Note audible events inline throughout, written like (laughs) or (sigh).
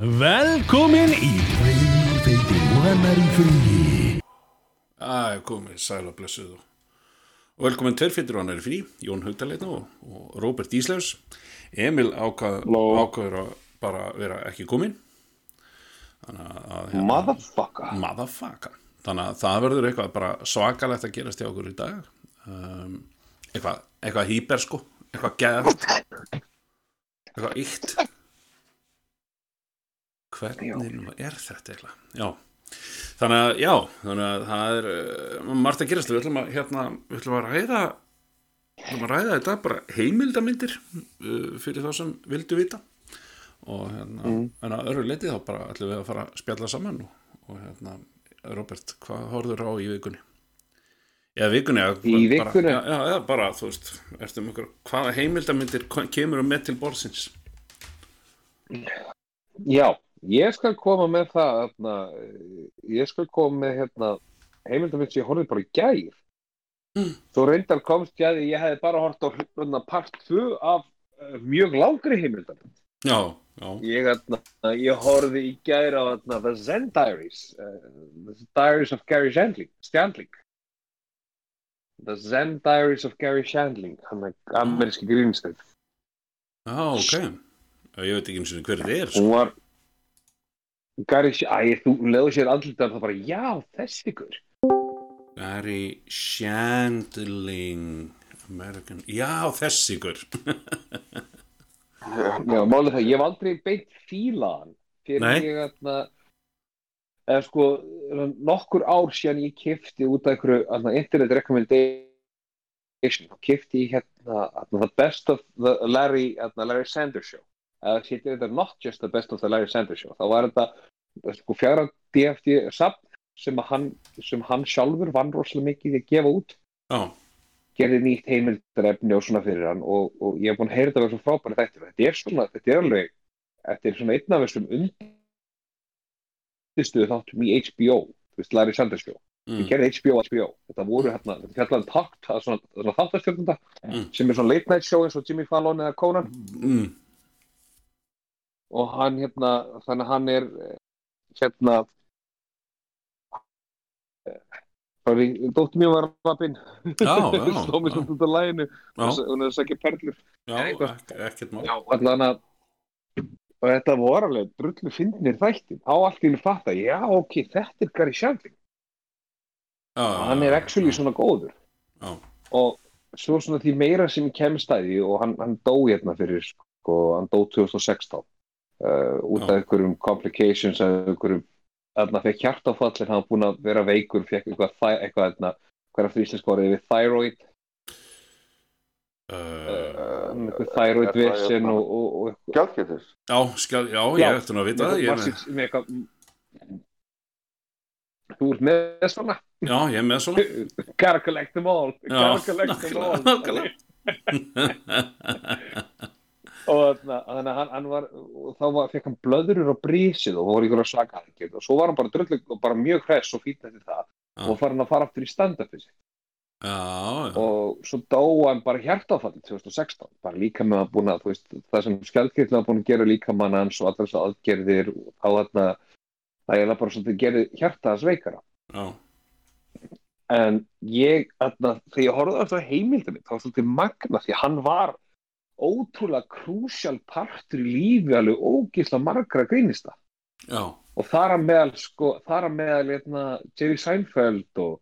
Velkomin í Freyfeiti og annar í fríi. Æ, komið, sæl og blessuð og, velkomin tverfittur og hann er frí, Jón Haugdaleitna og, og Róbert Ísleifs. Emil ákvað, ákvaður að bara vera ekki komin. Hérna, Motherfucker motherfucker. Þannig að það verður eitthvað bara svakalegt að gerast hjá okkur í dag. Um, eitthvað, eitthvað hýper sko, eitthvað geðast, eitthvað ykt. Hvernig er þetta eitthvað? Já. Þannig að, já, þannig að það er uh, margt að gerast, við ætlum að, hérna, við ætlum að ræða, við ætlum að ræða þetta bara heimildamindir uh, fyrir þá sem vildu vita og hérna, en að öðru leiti þá bara ætlum við að fara að spjalla saman og, og hérna, Robert, hvað horfður á í vikunni? Eða vikunni, eða Í bara, vikunni? Já, já, bara, þú veist, um ykkur, hvaða heimildamindir kemur um með til borðsins? Já, ég skal koma með það hérna, ég skal koma með hérna, heimildamind sem ég horfði bara í gær Mm. Þú reyndar komst ég að ég hefði bara hort á hérna, part 2 af uh, mjög langri heimildamind Já, já, Ég, hérna, ég horfði í gær á hérna, The Zen Diaries uh, The Diaries of Gary Shandling Shandling The Zen Diaries of Gary Shandling hann er ameríski grínstæð já, ok. Ég veit ekki eins og hver þetta er, sko. hún var Gary, æ, þú leður sér andlitaðan það bara, já, þessi ykkur Gary Shandling American, já þessi ykkur já, málið það, ég hef aldrei beint fílaðan fyrir Nei. ég hérna eða sko, nokkur ár síðan ég kifti út af einhverju hérna, internet recommendation kifti ég hérna, hérna the best of the Larry, Larry Sanders show eða sýttir þetta not just the best of the Larry Sanders show, þá var þetta sko fjara DFD safn sem að hann, sem hann sjálfur vann rosalega mikið að gefa út. Já, gerði nýtt heimildarefni og svona fyrir hann og, og ég hef búin að heyra þetta vera svo frábæri þættir þetta er svona, þetta er alveg þetta er svona einn af þessum undirstöðu þáttum í HBO þú veist, Larry Sanders Show. Mm, ég gerði HBO HBO, þetta voru hérna þetta fjallaði um takt, það er svona, svona þáttastjórnunda Mm. sem er svona late night show eins og Jimmy Fallon eða Conan. Mm, og hann hérna, þannig að hann er eh, hérna sorry, dóttir mér var rappinn. Já, já, (laughs) sló mig já. svona út af læginu hún er að segja perlur. Allan að og þetta voru alveg drullu fyndnir þættir. Á allt í henni fatta, já ok, þetta er Gary Shandling hann er actually svona góður. Já, og svo svona því meira sem ég kemst að því og hann, hann dó hérna fyrir sko, hann dó 2016 uh, út af einhverjum complications eða einhverjum, þarna fekk hjartafall en hann var búinn að vera veikur, fekk eitthvað, þæ- eitthvað hérna, hvað er að fríslenska orðið við thyroid, uh, uh, thyroid vissin og, og, og Gjaldgetur já, skal, já, Já. ég ætti nú að vita það er eitthvað Þú ert með svona? Já, ég er með svona. (laughs) Gotta collect them all. Gotta collect them all. (laughs) (laughs) og þannig að hann, hann var og þá var, fekk hann blöðurur á brísið og voru ykkur að saka aðgerð og svo var hann bara drullu og bara mjög hress og fýtt eftir það. Já. og var hann að fara aftur í stand-upi já, og svo dó hann bara hjartafalli 2016 bara líka með að þú veist, það sem skjaldkirtla var búin að gera líka mann hans og allar þessar aðgerðir og þá þarna það er bara svolítið gerði hjarta hans veikara. Já, en ég, þarna, þegar ég horfði þetta heimildinni, þá var svolítið magna því hann var ótrúlega krúsjál partur í lífi alveg ógisla margra grínista já, og þar að meðal sko, þar að meðal hérna, Jerry Seinfeld og,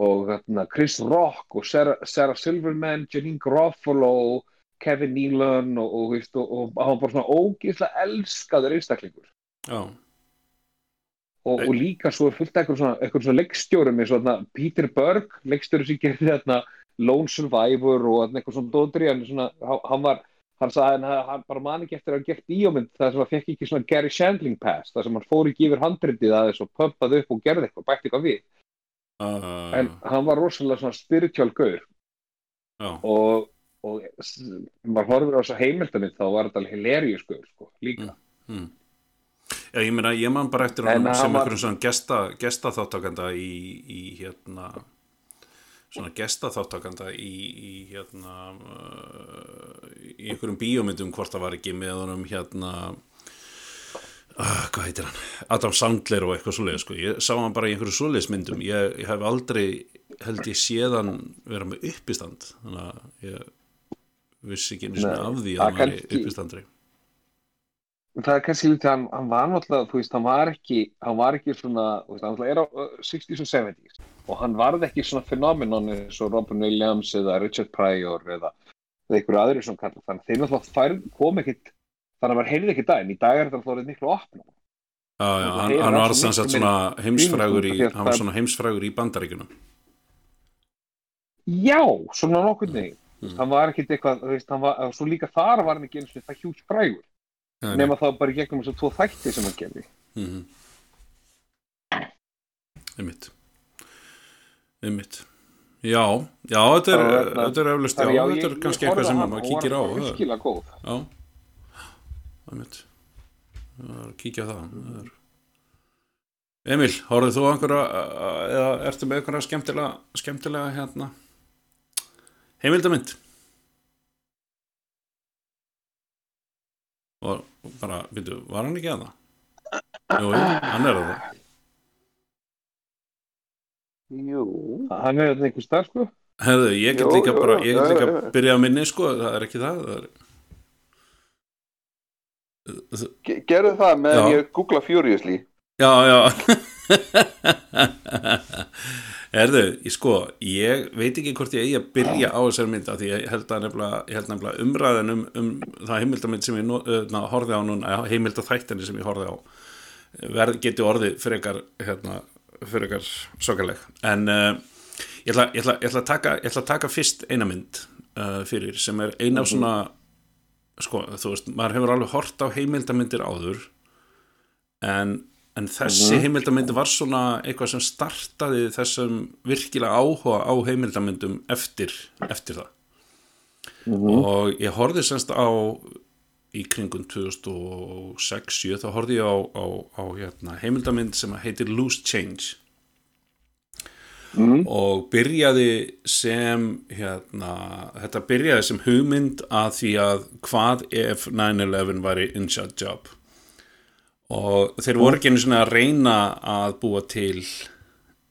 og hérna, Chris Rock og Sarah, Sarah Silverman, Janine Garofalo Kevin Nealon og, og, veist, og, hann var svona ógisla elskaður einstaklingur. Og, líka svo er fullt eitthvað svona, svona leikstjórum eins og þarna Peter Berg, leikstjóri sem gerði þarna Lone Survivor og eitthvað svona dótri, hann, svona, hann- var hann sagði hann, hann bara man ekki eftir að hafa gert bíómynd þar sem hann fekk ekki svona Gary Shandling pass þar sem hann fór ekki yfir handritið aðeins og pumpaði upp og gerði eitthvað, bætti eitthvað við. Uh, en hann var rosalega svona spiritual gaur. Já, og, og maður horfir á þessa heimildamind þá var þetta alveg hilarious gaur sko, líka. Mm. Já, ég meina, ég man bara eftir En hann sem var- einhverjum svona gesta, gesta þáttakanda í, í hérna svona gesta þáttakanda í, í hérna uh, í einhverjum bíómyndum hvort það var ekki með honum hérna uh, hvað heitir hann, Adam Sandler og eitthvað svoleiðis sko, ég sá hann bara í einhverju svoleiðismyndum, ég, ég hef aldrei held ég séð hann vera með uppistand þannig að ég vissi ekki sinni Nei, af því að hann kannski- uppistandri það er kannski lítið, hann, hann var náttúrulega, þú veist, hann var ekki, hann var ekki svona, þú veist, hann náttúrulega er á uh, 60s og 70s og hann varð ekki svona fenómenon eins og Robin Williams eða Richard Pryor eða, eða einhverju aðri sem kallar þannig, þeir náttúrulega færð, kom ekkit, þannig að maður heyrði ekki daginn, í dag er þetta náttúrulega miklu opnum. Já, já, hann, hann var sagt miklu svona heimsfrægur í, að hann var svona heimsfrægur í bandaríkunum Já, svona nokkurn veginn. Mm. Hann var ekkit eitthvað, þú veist, hann var, svo líka þar var hann ekki eins og það hjúts frægur. Nema þá bara gegnum þessu tvo þætti sem hann gerði. Mhm. Einmitt. Einmitt. Já, já, þetta er, var hérna- þetta er eflust, já, Þannig, þetta er kannski eitthvað sem hann maður og kíkir á var það er- virkilega góð. Já, einmitt. Kíkja það. Það er... Emil, horfðu þú einhverja eða ertu með einhverja skemmtilega skemmtilega hérna heimildamynd og bara, veitu, var hann ekki að það? Jú, hann er að það Jú. Hann er þetta einhver starf, sko. Herðu, ég get líka bara, ég get líka já. byrjað að minni, sko, það er ekki það, það er... Ge- Gerðu það með Já. að ég googla Furiously. Já, já. (laughs) Herðu, ég sko, ég veit ekki hvort ég eigi að byrja á þessari mynd af því ég held að nefnilega, held nefnilega umræðin um, um það heimildamynd sem ég no, uh, horfði á núna, heimildaþættinni sem ég horfði á verð geti orðið frekar, hérna, frekar sokaleg. En uh, ég, ætla, ég, ætla, ég, ætla að taka, ég ætla að taka fyrst eina mynd uh, fyrir sem er eina af svona, sko, þú veist, maður hefur alveg hort á heimildamindir áður en, en þessi heimildamynd var svona eitthvað sem startaði þessum virkilega áhuga á heimildamyndum eftir, eftir það. Og ég horfði semst á í kringum 2006-7 þá horfði ég á, á, á hérna, heimildamynd sem heitir Loose Change. Mm. og byrjaði sem hérna, þetta byrjaði sem hugmynd að því að hvað ef 9-11 væri inside job og þeir voru ekki einu svona að reyna að búa til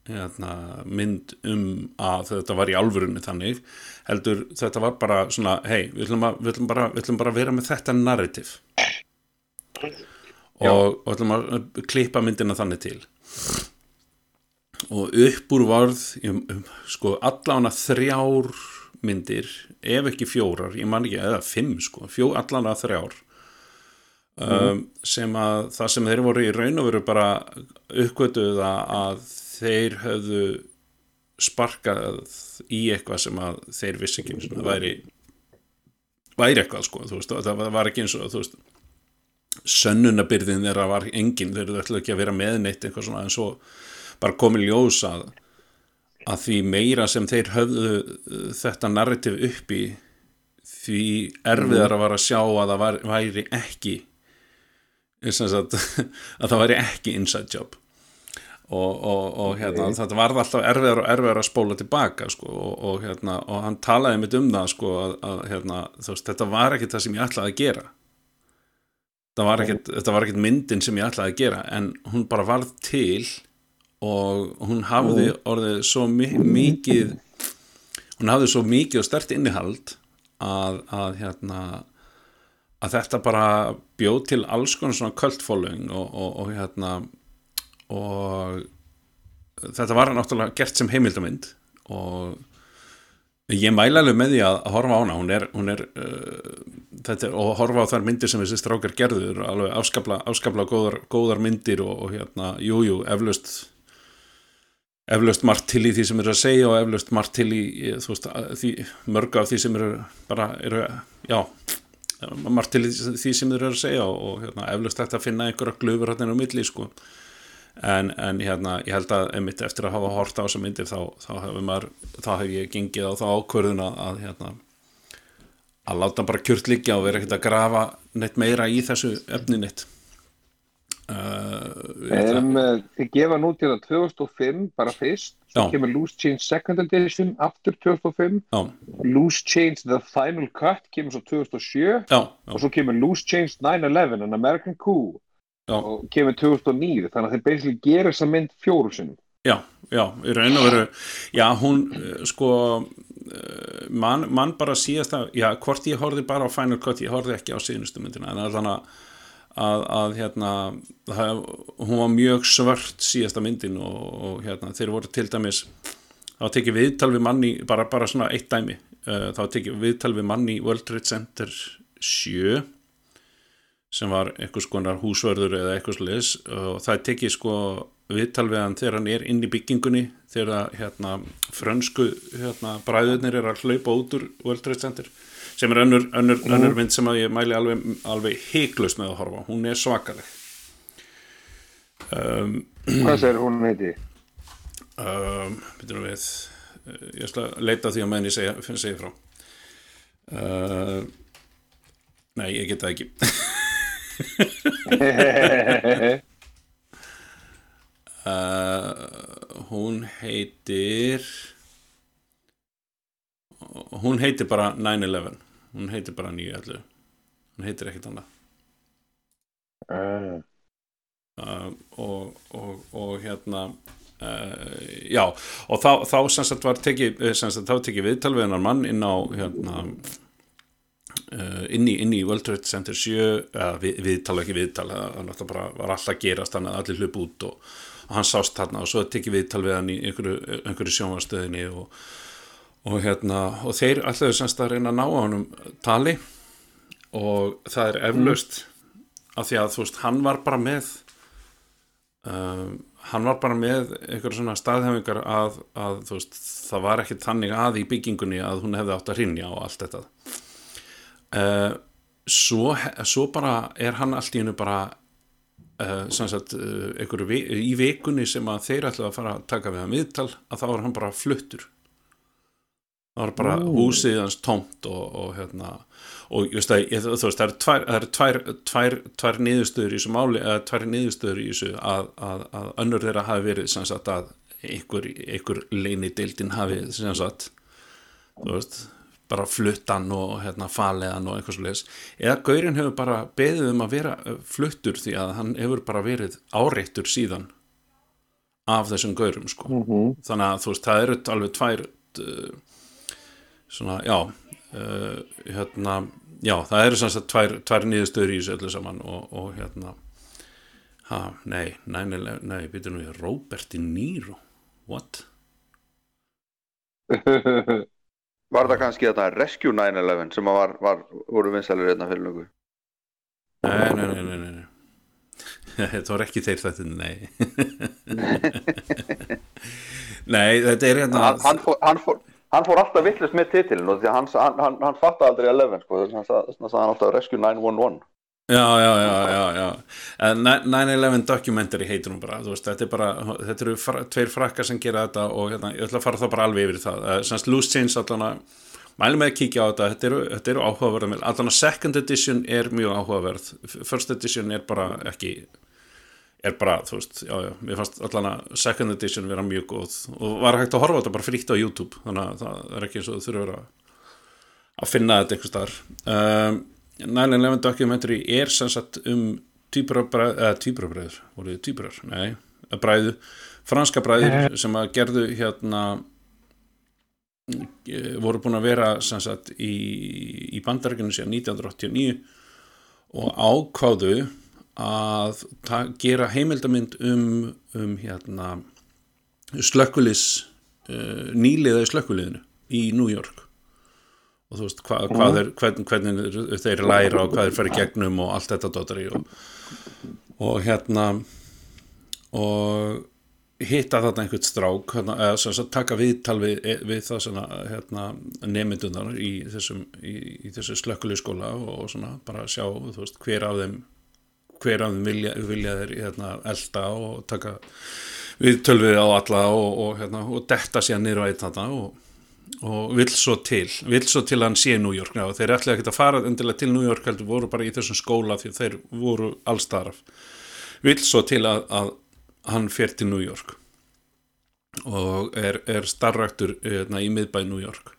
hérna, mynd um að þetta var í alvörunni þannig heldur þetta var bara svona hei, við ætlum, að, við, ætlum bara, við ætlum bara að vera með þetta narrativ og, og ætlum að klippa myndina þannig til. Og upp úr varð sko allána þrjár myndir ef ekki fjórar, ég man ekki eða fimm sko, fjó, allána þrjár um, sem að það sem þeir voru í raun og veru bara uppgötuð að, þeir höfðu sparkað í eitthvað sem að þeir vissi ekki eins og það væri væri eitthvað sko, þú veist, það var ekki eins og þú veist sönnunabyrðin þeirra var engin, þeir eru ætla ekki að vera með neitt eitthvað svona en svo bara komið ljós að, að því meira sem þeir höfðu uh, þetta narrativ upp í því erfiðar að vara að sjá að það væri ekki sagt, (laughs) að það væri ekki inside job. Og, og, og hérna, þetta varð alltaf erfiðar og erfiðar að spóla tilbaka sko, og, og, hérna, og hann talaði mitt um það sko, að, að hérna, veist, þetta var ekki það sem ég ætlaði að gera. Var ekkit, þetta var ekkit myndin sem ég ætlaði að gera en hún bara varð til og hún hafði orðið svo mi mikið hún hafði svo mikið og stert innihald að, að hérna að þetta bara bjóð til alls konar svona kvöldfólung og, og, og hérna og þetta var náttúrulega gert sem heimildamind og ég mæla alveg með því að, horfa á hana. Hún er, hún er uh, þetta og horfa á þær myndir sem þessi strákar gerður alveg afskapla, afskapla góðar, góðar myndir og, og hérna, jújú, jú, eflaust eflaust margt til í því sem eru að segja og eflaust margt til í þú veist, því, mörg af því sem eru bara, eru, já margt til því sem eru að segja og, og hérna, eflaust þetta að finna einhverja glöfur hérna á milli, sko. En, en hérna, ég held að einmitt eftir að hafa hort á þessa myndir þá, þá maður, þá hef ég gengið á þá ákvörðuna að hérna að láta bara kjört liggja og vera ekkert að grafa neitt meira í þessu efni neitt. Uh, Um, uh, þið gefa nú til að 2005 bara fyrst, svo kemur Loose Change Second Edition aftur 2005, já, Loose Change The Final Cut kemur svo 2007 já, og svo kemur Loose Change 9-11 An American Coup. Já. og kemur 2009 þannig að þeir basically gera þessa mynd fjóru sinum Já, já, í raun og veru já, hún, eh, sko eh, mann man bara síðast að já, hvort ég horfði bara á Final Cut ég horfði ekki á síðustu myndina en þannig að, að, að hérna það, hún var mjög svört síðasta myndin og, og hérna, þeir voru til dæmis þá tekið viðtal við manni bara, bara svona eitt dæmi uh, þá tekið viðtal við manni World Trade Center 7 sem var einhvers konar húsvörður eða eitthvað sliðis og það tekið sko viðtal við hann þegar hann er inn í byggingunni þegar hérna frönsku hérna bræðurnir er að hlaupa út úr World Trade Center sem er önnur, önnur, önnur mynd sem ég mæli alveg, alveg heiklust með að horfa, hún er svakaleg. Um, hvað segir hún heiti? um, byrjum við. Uh, ég ætla að leita því að menn ég segja, segja frá. Uh, nei, ég get það ekki. Uh, (laughs) hún heitir hún heitir bara 9-11 hún heitir bara 9-11 hún heitir ekkert annað. Uh, uh, og, og, og hérna uh, já og þá, þá sem sagt var tekið sagt þá tekið viðtal við hennar mann inn á hérna uh, inn, í, inn í World Trade Center 7 eða við, viðtal ekki viðtal það var alltaf gerast þannig að allir hlup út og, og hann sást þarna og svo tekið viðtal við hann í einhverju, einhverju sjónvarstöðinni og og hérna, og þeir ætlaðu semst að reyna að ná á honum tali. Og það er eflaust af því að þú veist, hann var bara með um, hann var bara með einhverja svona staðhefingar að, að veist, það var ekki þannig að í byggingunni að hún hefði átt að rinja og allt þetta. Uh, svo, svo bara er hann allt í hennu bara uh, sem sagt, uh, vi- í vikunni sem að þeir ætlaðu að fara að taka við hann viðtal, að þá var hann bara fluttur það var bara Ó. húsið hans tómt og, og hérna og ég þú veist það eru tvær, eru tvær, tvær, tvær niðurstöður í þessu máli eða tvær niðurstöður í þessu að, að, að önnur þeirra hafi verið sem sagt að einhver, einhver leini deildin hafi sem sagt þú veist bara fluttan og hérna faliðan og eitthvað svo leis eða Gaurin hefur bara beðið um að vera fluttur því að hann hefur bara verið áreittur síðan af þessum Gaurum sko Mhm. þannig að þú veist, það eru alveg tvær uh, svona, já uh, hérna, já, það eru sem sagt tvær, tvær niðurstöður í þessu öllu saman og, og hérna ha, nei, nei, nei, nei, býtum við Robert De Niro, what? (laughs) Var það kannski þetta Rescue 9-11 sem að var, var, voru vinsælir hérna fyrir lungu? Nei, nei, nei, nei, nei, nei. (laughs) Þetta var ekki þeir þetta, nei (laughs) Nei, þetta er hérna Hann, hann, fór, hann, fór, hann fór alltaf vittlust með titilin og því að hann, hann, hann, hann fatta aldrei 11 sko, þess að hann sagði alltaf Rescue 911 Já, já, já, já, já. En 9-11 documentary heitir hún bara, veist, þetta er bara, þetta eru fra, tveir frakkar sem gera þetta og hérna, ég ætla að fara þá bara alveg yfir það. Uh, Sanns Loose Change allan að, mælum með að kíkja á þetta, þetta eru, þetta eru áhugaverða, allan að second edition er mjög áhugaverð, first edition er bara ekki, er bara, þú veist, já, já, mér fannst allan að second edition vera mjög góð og var hægt að horfa þetta bara frítt á YouTube, þannig að það er ekki eins og þú þurfur að, að finna þetta einhvers staðar. Um, 9-11 documentary er sem sagt um týpurabræður, eða týpurabræður, voru þið týpurar? Nei, bræðu, franska bræður sem að gerðu hérna eh, voru búin að vera sem sagt í, í bandarækjunum síðan 1989 og ákváðu að gera heimildamind um, um hérna slökkulis uh, nýliða í slökkuliðinu í New York. Og þú veist hva, hvað er, hvern, hvernig þeir læra og hvað þeir fara í gegnum og allt þetta dótari og, og hérna og hitta þarna einhvern strák hérna, eða sem sagt taka viðtal við, við það svona hérna, nemyndunar í þessum, í, í þessu slökkulegu skóla og svona bara sjá veist, hver af þeim hver þeim vilja, vilja þeir hérna, elda og taka við á alla og, og, hérna, og detta sér á eitt þarna og og vill svo til, vill svo til að hann sé New York, já, þeir ætlaði ekki að fara endilega til New York, heldur voru bara í þessum skóla því að þeir voru allstarf vill svo til að, að hann fer til New York og er, er starraktur hérna, í miðbæ New York.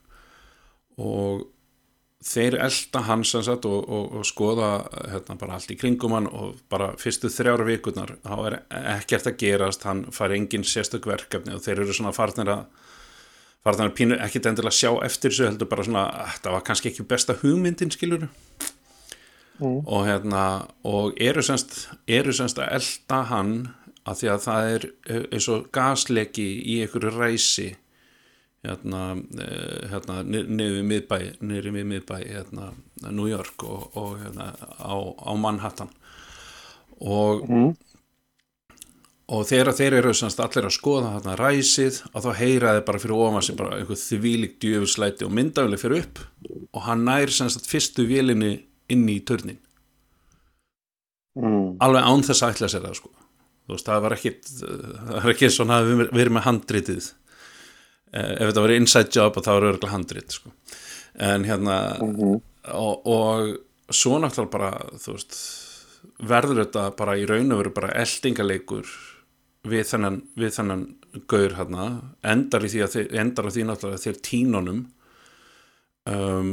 Og þeir elda sagt og, og, og skoða hérna bara allt í kringum hann og bara fyrstu þrjára vikunar þá er ekkert að gerast, hann fari engin sérstök verkefni og þeir eru svona farnir að farnir að pínu ekkert endilega sjá eftir þessu heldur bara svona, "Ah, það var kannski ekki besta hugmyndin skilur og hérna og eru semst, eru semst að elda hann að því að það er eh, eins og gasleki í einhverju ræsi hérna, eh, hérna ni- niður miðbæ niður miðbæ hérna, New York og, og hérna, á, á Manhattan. Og og þegar þeir eru semst allir að skoða þarna ræsið og þá heyra þeir bara fyrir ofan sig bara einhver þvílík djöfuslæti og myndaðuleg fyrir upp og hann nær semst að fyrstu vélinni inn í törnin mm. alveg án þess að ætla sér það sko. Þú veist, það var ekki það var ekki svona að við erum með handritið ef þetta var inside job það var örgulega handrit sko. en hérna og, og svo náttúrulega bara veist verður þetta bara í raun og veru bara eldingaleikur við þennan, við þennan gaur hérna, endar endar því náttúrulega þeir tínunum um,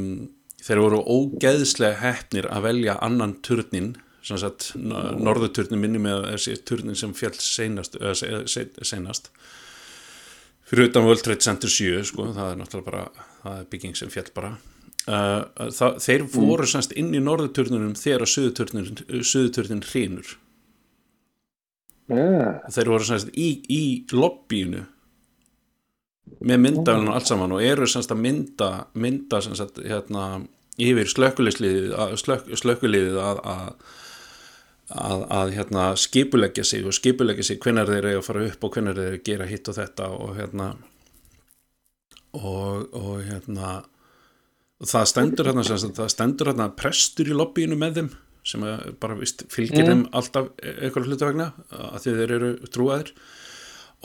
þeir voru ógeðslega heppnir að velja annan turnin sem sagt, norðuturnin minni með þessi turnin sem fjall seinast, eða se- se- seinast fyrir utan World Trade Center 7 sko, það er náttúrulega bara það er bygging sem fjall bara. Uh, það, þeir voru semst inn í norðuturnunum þegar suðuturnin, suðuturnin hrínur yeah. þeir voru semst í, í lobbyinu með myndavælun og allt saman og eru semst að mynda mynda semst hérna yfir slökkuliðið að, slök, slökkuliðið að, að að, að hérna, skipuleggja sig og skipuleggja sig hvenær þeir eru að fara upp og hvenær þeir eru að gera hitt og þetta og hérna og, og hérna og það stendur hérna það stendur hérna prestur í lobbyinu með þeim sem bara vist, fylgir þeim alltaf einhverju hlutu vegna að því þeir eru trúaðir.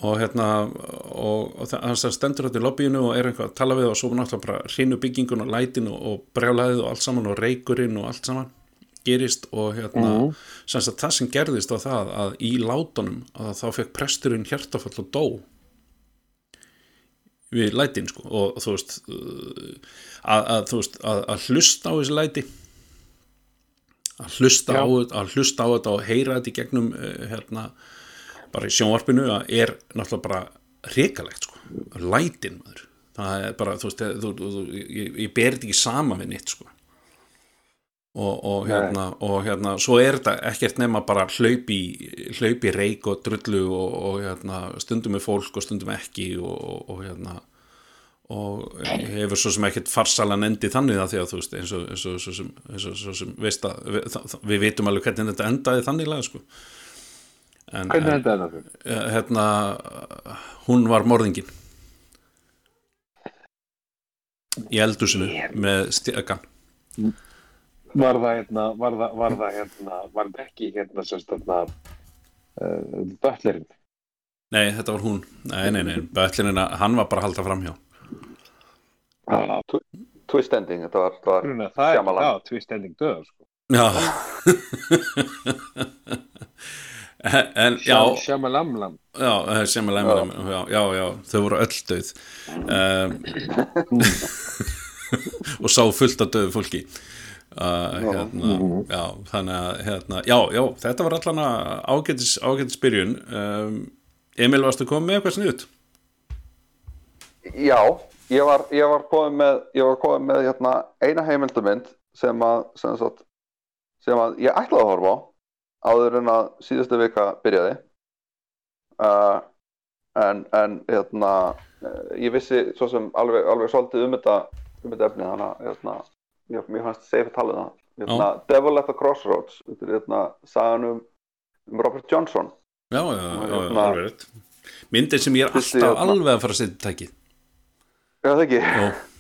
Og hérna og, og það stendur hérna í lobbyinu og er einhvað að tala við og svo náttúrulega bara hrinu byggingun og lætin og, og brjálæðið og allt saman og reykurinn og allt saman gerist og hérna sem sagt það sem gerðist á það að í látunum að þá fekk presturinn hjartafall og dó við lætin sko og þú veist uh, að, að, þú veist, að, að hlusta á þessi læti að hlusta, á, að hlusta á þetta og heyra þetta í gegnum uh, hérna bara í sjónvarpinu að er náttúrulega bara hrikalegt sko, lætin maður. Það er bara, þú veist, þú, þú, þú, ég, ég ber þetta ekki sama við nýtt sko og, og hérna og hérna, svo er þetta ekkert nema bara hlaupi, hlaupi reik og drullu og, og hérna stundum með fólk og stundum ekki og, hérna og hefur svo sem ekkert farsalan endi þannig að því að þú veist eins og, eins og, eins og, eins sem veist að við, það, það- við vitum alveg hvernig þetta endaði þannig lega sko. En, Hvernig en endaði það eh, hérna hún var morðingin. Í eldusinu með stjagan Var það hérna, var það, var það hérna, var það ekki hérna sérst þarna uh, böllerinn? nei þetta var hún, nei nei nei böllin hann var bara að halda framhjá Ah, Twist ending, þetta var, var það er, Shyamalan. já, twist ending döð, sko. Já (laughs) En já, Shamalamlam. já, að lemur já, já, já, þau voru öll döð um, (laughs) (laughs) og sá fullt af döðu fólki uh, hérna, já, þannig að hérna, já, já, þetta var allan ágætis, ágætis byrjun um, Emil, varstu komið með eitthvað sniðut? Já, ég var, ég var komið með, ég var komið með hérna, eina heimildamind sem að, sem, sagt, sem að ég ætlaði að horfa á áður en að síðustu vika byrjaði. Uh, en, en hérna, uh, ég vissi svo sem alveg, alveg svolítið um þetta, um þetta efni þannig að hérna, mér, mér fannst safe að tala um það. Devil at the Crossroads. Þetta er hérna, sagan um, um Robert Johnson. Já, já, já, já, hérna- alveg rétt. Myndin sem ég er alltaf hérna- alveg að fara að setja tæki Já, það ekki?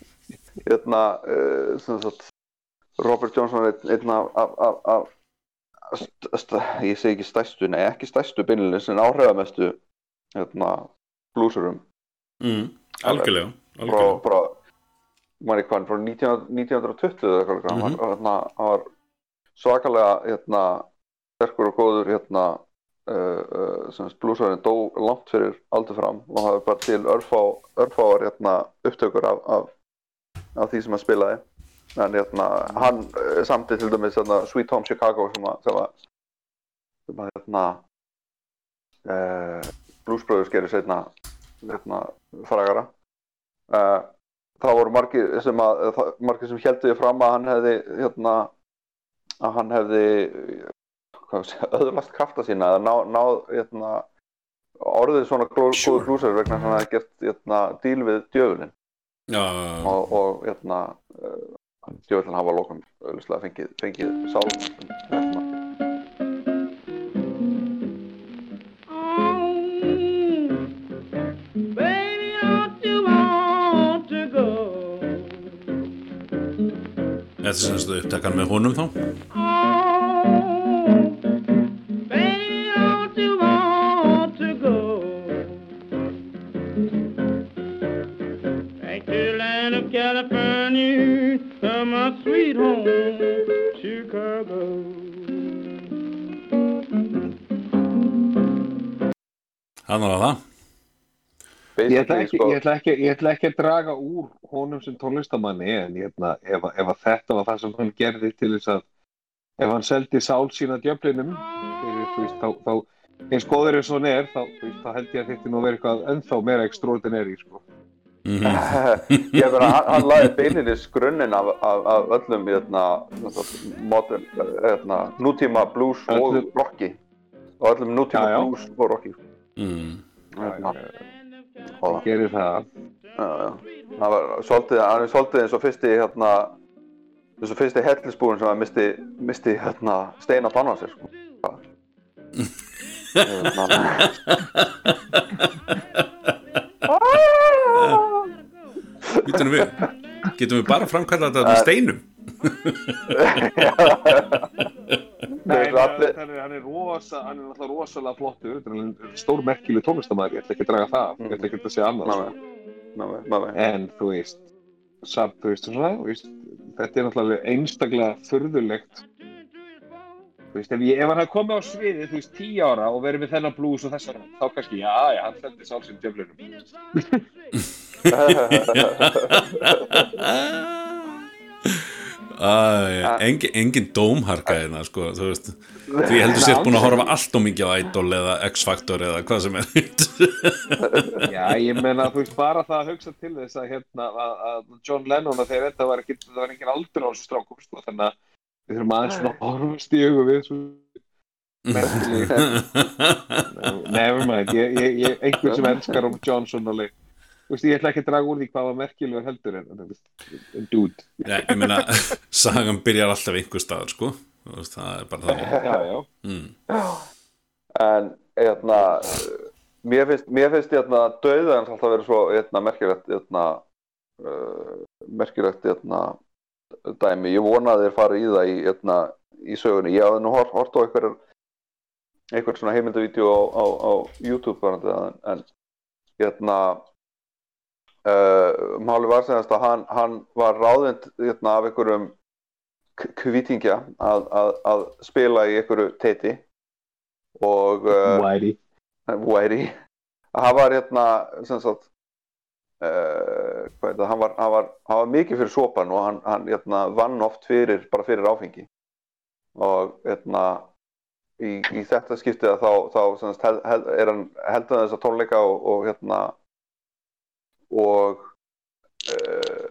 (laughs) Hérna uh, Robert Johnson er einn af, af, af, af st st ég segi ekki stærstu, nei ekki stærstu beinilins en áhrifamestu hérna, blúsurum mm, algjörlega, frá, algjörlega. Frá manni hvað, frá 19, 1920 eða eitthvað, mm. -hmm. hérna, hann var svakalega hérna, sterkur og góður hérna, uh, uh, sem blúsarinn dó langt fyrir aldur fram og það var bara til örfá, örfáar hérna, upptökur af, af, af því sem hann spilaði en hérna, hann uh, samti til dæmis hérna, Sweet Home Chicago sem að sem að, sem að hérna, uh, Blues Brothers gerir seinna hérna, frægara uh, það voru margir sem margir sem heldur því fram að hann hefði hérna, að hann hefði öðlast krafta sína eða náð ná, hérna, orðið svona góð Sure. blúsar vegna hann hefði gert hérna, díl við djöfulinn. Já, og, og hérna uh, djöfullin hafa auðvitað fengið, fengið sál þetta er semst upptakan með honum þá. Þannig var það Ég ætla, ekki, sko, ég, ætla ekki, ég ætla ekki að draga úr honum sem tónlistamanni en ég ætla, ef, að- ef að þetta var það sem hann gerði til þess að ef hann seldi sál sína djöflinum þá, þá eins góður eins og hann er þá, þá held ég að þetta nú verið eitthvað ennþá meira extraordinary sko. mm (laughs) ég meina, hann, hann laði beininis grunninn af, af, af öllum hérna, modern, hérna, nútíma blues og rocki og öllum nútíma Já, já. blues og rocki mm. hérna, og, gerir það. Já, já. hann var svolítið, er svolítið eins og fyrsti hérna, eins og fyrsti hellisbúin sem hann misti, misti hérna, steina tanna sér sko. hérna, Getum við Getum við bara framkallað þetta með steinum (laughs) (laughs) Nei, allir- hann, er, hann er rosa, hann er náttúrulega rosalega flottur, þetta er alveg stór merkileg tónlistamæður, ég ætla ekki að draga það, ég ætla ekki að segja annað, Ná, sko. ná, ná, en þú veist, samt, þú veist, svona, þú veist, þetta er náttúrulega einstaklega furðulegt, þú veist, ef, ég, ef hann hefði komið á sviðið, þú veist, tíu ára og verið með þennan blues og þessar, þá kannski, já, já, hann seldi sálsinn djöflunum. (laughs) (laughs) (laughs) Æ, engin, engin dómharka hérna sko, þú veist. Því heldur sér búin að horfa allt og mikið á Idol eða X-Factor eða hvað sem er. (laughs) Já, ég meina, þú veist, bara það að hugsa til þess að, hérna, að, að John Lennon að þeir þetta var ekki, það var engin aldur á þessu strákum, sko, þannig að við þurfum aðeins svona að horfast í augu við, svo, (laughs) never mind, ég, ég, ég, einhver sem elskar um Johnson alveg, þú veist, ég ætla ekki að draga úr því hvað var merkilegur heldur en, þú veist, en dude, Já, ég meina, (laughs) sagan byrjar alltaf einhver staðar sko. Þú veist, það er bara þannig. Já, já, mm. en hérna mér finnst, mér finnst hérna döðans alltaf verið svo hérna merkilegt hérna uh, merkilegt hérna dæmi, ég vona að þeir fara í það í hérna í sögunni, ég hafði nú hort, hort á einhver einhver svona heimildavídeó á, á, á YouTube það, en, en hérna uh, máli var sem að hann, hann var ráðind hérna af einhverjum k- kvítingja að, að, að spila í einhverju teiti og uh, Whitey, Whitey hann var hérna sagt uh, er það, hann var, hann, var, hann var mikið fyrir sopan og hann, hann hérna, vann oft fyrir, bara fyrir áfengi. Og hérna í, í þetta skiptið þá, þá sagt, hel, hel, er hann heldur þess að tónleika og, og hérna og uh,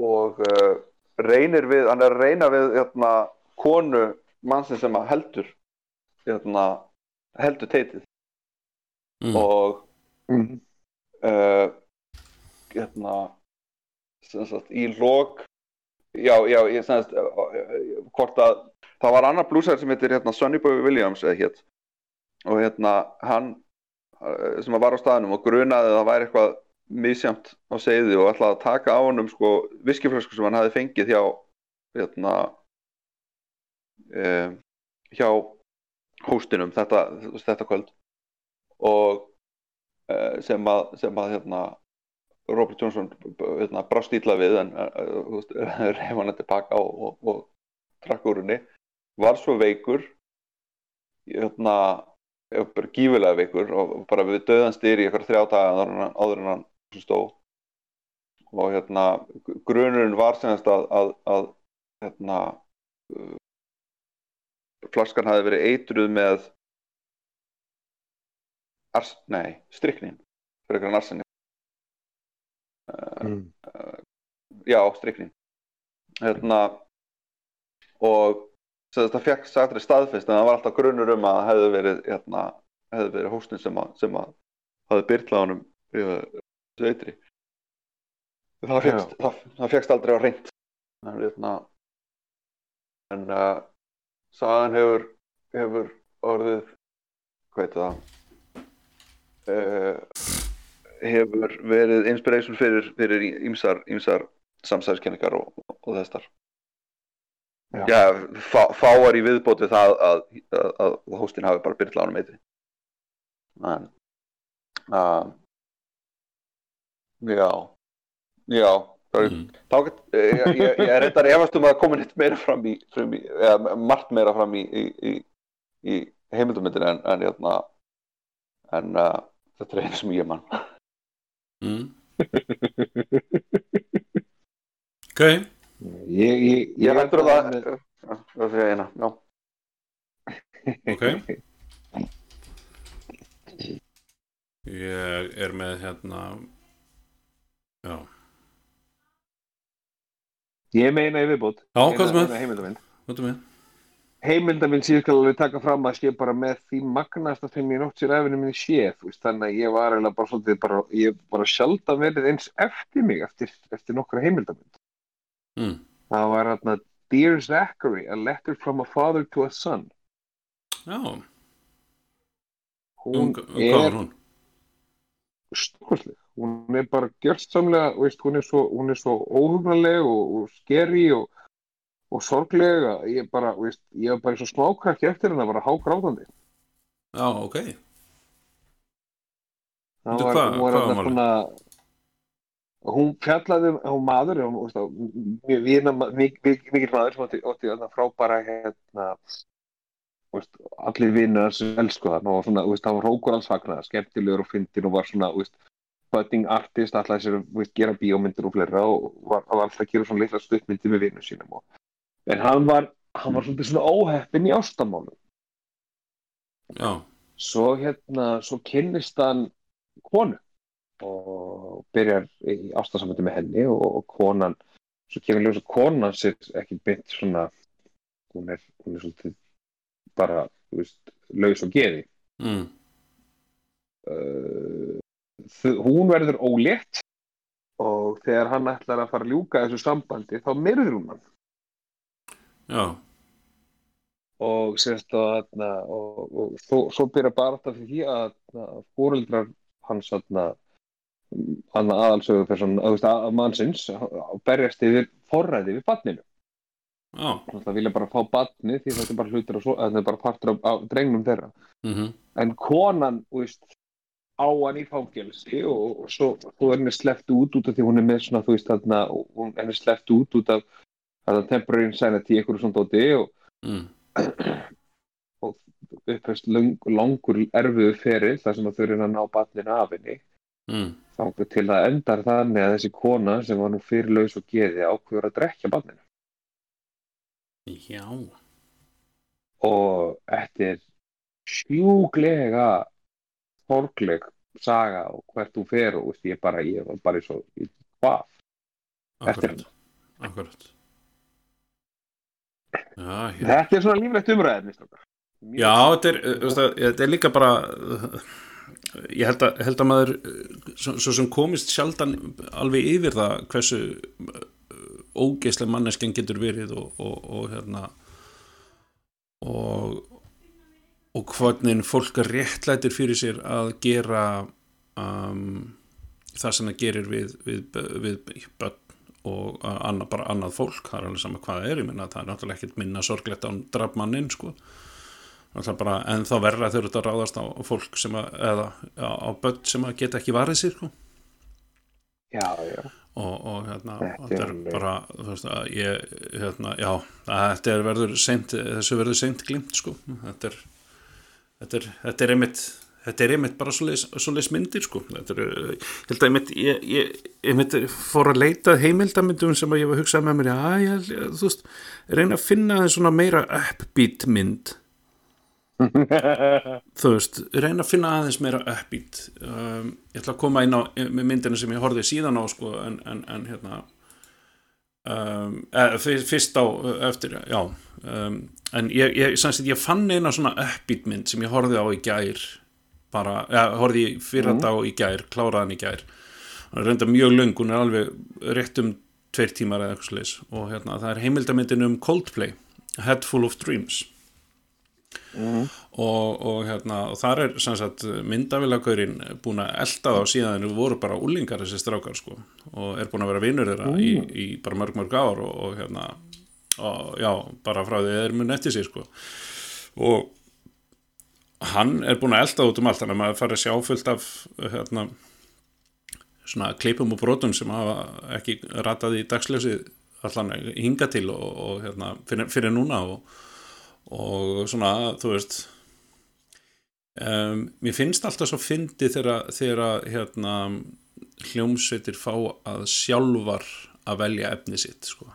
og uh, reynir við, hann er að reyna við hérna konu mannsinn sem að heldur hérna heldur teitið Mm. og mm. uh, hérna sem sagt í lok já, já, ég uh, hvort að það var annar blúsar sem heitir hérna Sonny Boy Williams eða hétt og hérna hann sem var á staðnum og grunaði að það væri eitthvað misjamt á seiði og ætlaði að taka á honum sko viskiflösku sem hann hafi fengið hjá hérna um, hjá hóstinum þetta, þetta kvöld. Og uh, sem að, sem að hérna, Robert Johnson hérna, brást ítla við en uh, (laughs) reyf hann tilbaka og, og, og trakk úr henni. Var svo veikur hérna, bara gífilega veikur og bara við döðan styr í eitthvað þrjá daga áður en hann- hann stó og hérna grunurinn var semast að, að, að hérna uh, flaskan hafi verið eitruð með ars, nei, stryknin fyrir eitthvað arsenni Mm. já, stryknin. Hérna og sem þetta fekk sagtri staðfest en það var alltaf grunur um að það hefði verið hérna, hefði verið hóstin sem að, sem að hafði byrlað honum þessu eitri það fegst, það, það fegst aldrei á reynd en hérna en uh, sagan hefur hefur orðið hvað heit það uh, hefur verið inspiration fyrir, fyrir ímsar, ímsar samsæðiskenningar og, og, þessar Já. Já, fá, fáar í viðbót við það að, að, að hóstin hafi bara byrjað ánum eitri en uh, já. Já Mm. þá get, ég, ég, ég reyndar efast um að koma neitt meira fram í, fram í eða margt meira fram í, í, í, í heimildamöndinu en, en, hérna, en uh, þetta er einu sem ég mann mm. (laughs) ok. Ég, ég, ég heldur að það það er eina, já. Ok. Ég er með hérna já, Ég meina í viðbót. Já, hvað er? Heimildamind hvað er sem ég skal alveg taka fram að sé bara með því magnasta sem ég nótt sér efinu minni séð þú veist, þannig að ég var eiginlega bara svolítið bara, ég bara sjaldan verið eins eftir mig eftir, eftir nokkra heimildamind mm. Það var hérna Dear Zachary, a letter from a father to a son. Já, Hún um, um, er stórkostleg hún er bara gjörstsamlega veist, hún, er svo, er svo óhugnarleg og, og skeri og, og sorgleg að ég bara, veist, ég var bara svo smákrakki eftir hennar bara hágrátandi. Já, ok. Það var, hvað- hún var var svona hún fjallaði um hún maður mjög vina, mikil maður sem átti, átti frábæra hérna veist, allir vinnur sem elsku og svona, veist, hann var hókur alls fagnar skemmtilegur og fyndin og var svona veist, budding artist, alltaf sér að gera bíómyndir og fleira og var, var alltaf að gera svona litla stuttmyndir með vinnur sínum og, en hann var, hann var svolítið svona óheppin í ástamálum. Já, svo hérna, svo kynnist hann konu og byrjar í ástarsamöndi með henni og, og konan, svo kemur ljós að konan sér ekki beint svona hún er, hún er svolítið bara, þú veist, laus og geði mm. uh, hún verður ólétt. Og þegar hann ætlar að fara að ljúka þessu sambandi þá myrður hún hann. Já. Og sérst þarna, og, og svo, svo byrja bara þetta fyrir því að, að fóreldrar hans hann aðalsögu fyrir að, að, að mannsins að berjast yfir forræði við barninu. Já, það vilja bara fá barni því þetta er bara hlutur og svo, þetta er bara partur af, af drengnum þeirra. Mhm. En konan, veist á hann í fangelsi og, og svo, svo er henni sleppt út út af því hún er með svona, þú veist, þarna og henni sleppt út út af þarna temporary insanity, einhverju svona dóti og mm. (clears throat) upphefst lang, langur erfiðu feril þar sem að þau reyna að ná barninu af henni Mm. þannig til það endar þannig að þessi kona sem var nú fyrirlaus og geði ákveður að drekja barninu já, og þetta er sjúglega sorgleg saga og hvert þú fer og veist, ég bara, ég var bara svo í, hvað, akkurat. Akkurat. Já, já þetta er svona líflegt umræðin Já, þetta er, það, þetta er líka bara ég held að, held að maður svo, svo sem komist sjaldan alveg yfir það hversu uh, ógeislega manneskjan getur verið og, og, og hérna og og hvernig fólk réttlætir fyrir sér að gera um, það sem það gerir við, við, við börn og uh, annað, bara annað fólk. Það er alveg sama hvað það er, ég menna það er náttúrulega ekkert minna sorglegt án drafmanninn sko. Bara, en þá verra þau eru þetta að ráðast á fólk sem að, eða á, börn sem að geta ekki varðið sér sko. já, já, og, og hérna, Þetta er bara þú veist að ég, hérna, já að þetta er verður seint, þessu verður seint glimt sko, þetta er þetta er, þetta er einmitt þetta er einmitt bara svoleiðis myndir sko. Þetta er, held að einmitt ég, ég, einmitt fór að leita að heimildamyndum sem að ég var að hugsa með mér já, ég, þú veist, reyna að finna þeim svona meira uppbeat mynd. (laughs) Þú veist, reyna að finna aðeins meira uppbeat um, ég ætla að koma inn á myndina sem ég horfið síðan á sko en, en, en hérna um, eða, fyrst á eftir, já. Um, en ég, ég, sagt, ég fann eina svona uppbeat mynd sem ég horfið á í gær bara, ja, horfið fyrra Mhm. dag í gær kláraðan í gær. Hún er reynda mjög löng, hún er alveg rétt um tveir tímar eða eitthvað slis og hérna, það er heimildamyndin um Coldplay Head Full of Dreams og, og hérna og þar er sagt myndavillagurinn búin að elda þá síðan en voru bara úlingar þessi strákar sko. Og er búin að vera vinnur þeirra í, í bara mörg mörg ár og, og hérna og já, bara frá því þeir mun eftir sér sko. Og hann er búin að elda út um allt þannig að maður fari að sjá fullt af hérna svona kleipum og brotum sem hafa ekki ratað í dagsljósið allan hinga til og, og hérna fyrir, fyrir núna og, og svona, þú veist um, mér finnst alltaf svo fyndi þegar, hérna hljómsveitir fá að sjálfar að velja efni sitt sko.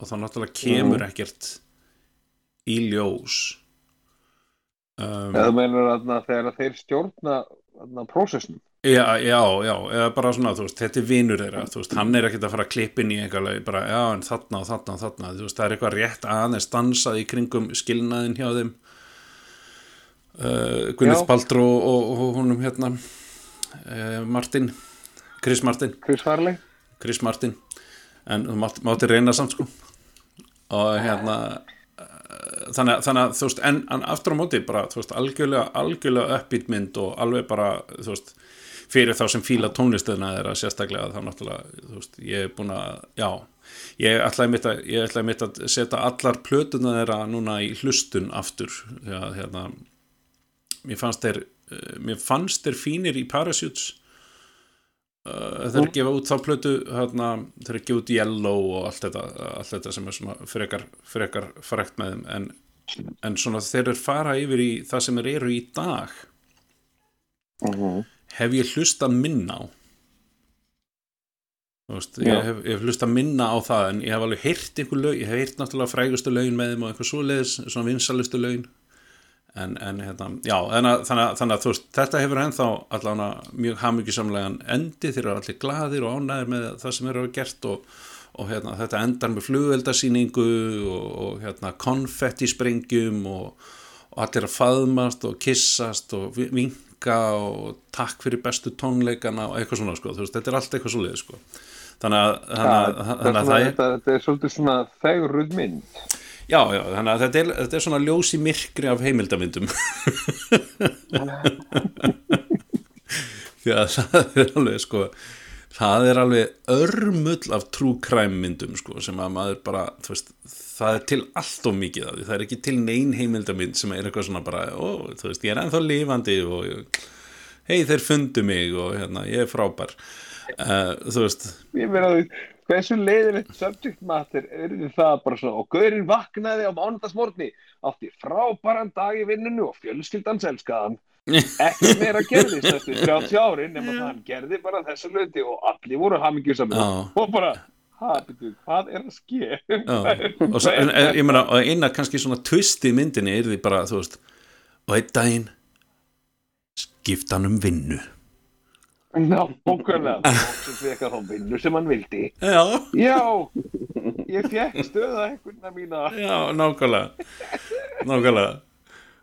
og þá náttúrulega kemur ekkert í ljós. Um, Eða meinar að þegar þeir stjórna prósessnum Já, já, já, eða bara svona, þú veist, þetta er vinur þeirra, þú veist, hann er ekkert að fara að klippa inn í leið, bara, já, en þarna og þarna og þarna, þú veist, það er eitthvað rétt aðeins dansað í kringum skilnaðin hjá þeim, uh, Gwyneth Já. Paltrow og, og, og húnum hérna, uh, Martin, Chris Martin, Chris Farley Chris Martin, en þú mátt, mátti reyna samt, sko, og hérna, uh, þannig, þannig að, þú veist, en, en aftur á móti, bara, þú veist, algjörlega, algjörlega uppbýtt mynd og alveg bara, þú veist, fyrir þá sem fíla tónlistöðuna þeirra sérstaklega þá náttúrulega, þú veist, ég er búin að já, ég ætlaði mitt að mitt að setja allar plötuna þeirra núna í hlustun aftur að hérna mér fannst þeir, eh, mér fannst þeir fínir í Parachutes. Uh, þeir Mm. gefa út þá plötu hérna, þeir gefa út Yellow og allt þetta, allt þetta sem er svona frekar, frekar frækt með þeim en, en svona þeir eru fara yfir í það sem þeir eru í dag hef ég hlustað minna á? Veist, ég hef, ég hef hlustað minna á það en ég hef alveg heyrt einhver lög, ég hef heyrt náttúrulega frægustu lögin með þeim og eitthvað svoleiðis, svona vinsalustu lögin. En, en hérna, já þannig að, þannig að, þannig að þú veist, þetta hefur ennþá allan mjög hamingjusamlegan endi þeir eru allir glaðir og ánæðir með það sem eru gert og, og hérna, þetta endar með flugveldasýningu og, og hérna, konfettisprengjum og, og allir að faðmast og kissast og vi- vinka og takk fyrir bestu tónleikana og eitthvað svona sko, veist, þetta er allt eitthvað svoleið sko. Þannig að, þannig að, þannig að það er þetta, er svolítið svona fegurruð mynd. Já, já, þannig að þetta er, þetta er svona ljós í myrkri af heimildamyndum því (laughs) að (laughs) það er alveg sko það er alveg örmull af true crime myndum sko sem að maður bara, veist, það er til allt of mikið af því, það er ekki til nein heimildamynd sem er eitthvað svona bara, ó, þú veist, ég er ennþá lifandi og hei, þeir fundu mig og hérna, ég er frábær. Uh, þú veist, ég meina þú hversu leiðilegt subject matter er það bara svona og gaurinn vaknaði á mánudagsmorgni átti frábæran dag í vinnunu og fjölskyldan selskaðan ekki meira gerðist næstu 30 (laughs) árin nema það hann gerði bara þessu hluti og allir voru hamingjusamir. Já. og bara, hvað er að ske (laughs) og svo, en, ég meina, eina kannski svona twist í myndinni er því bara, þú veist og einn daginn skipta hann um vinnu. Ná, okkurlega sem að þá vinnu sem hann vildi. Já, Já, ég fekk stöða einhverna mína. Já, nákvæmlega. Nákvæmlega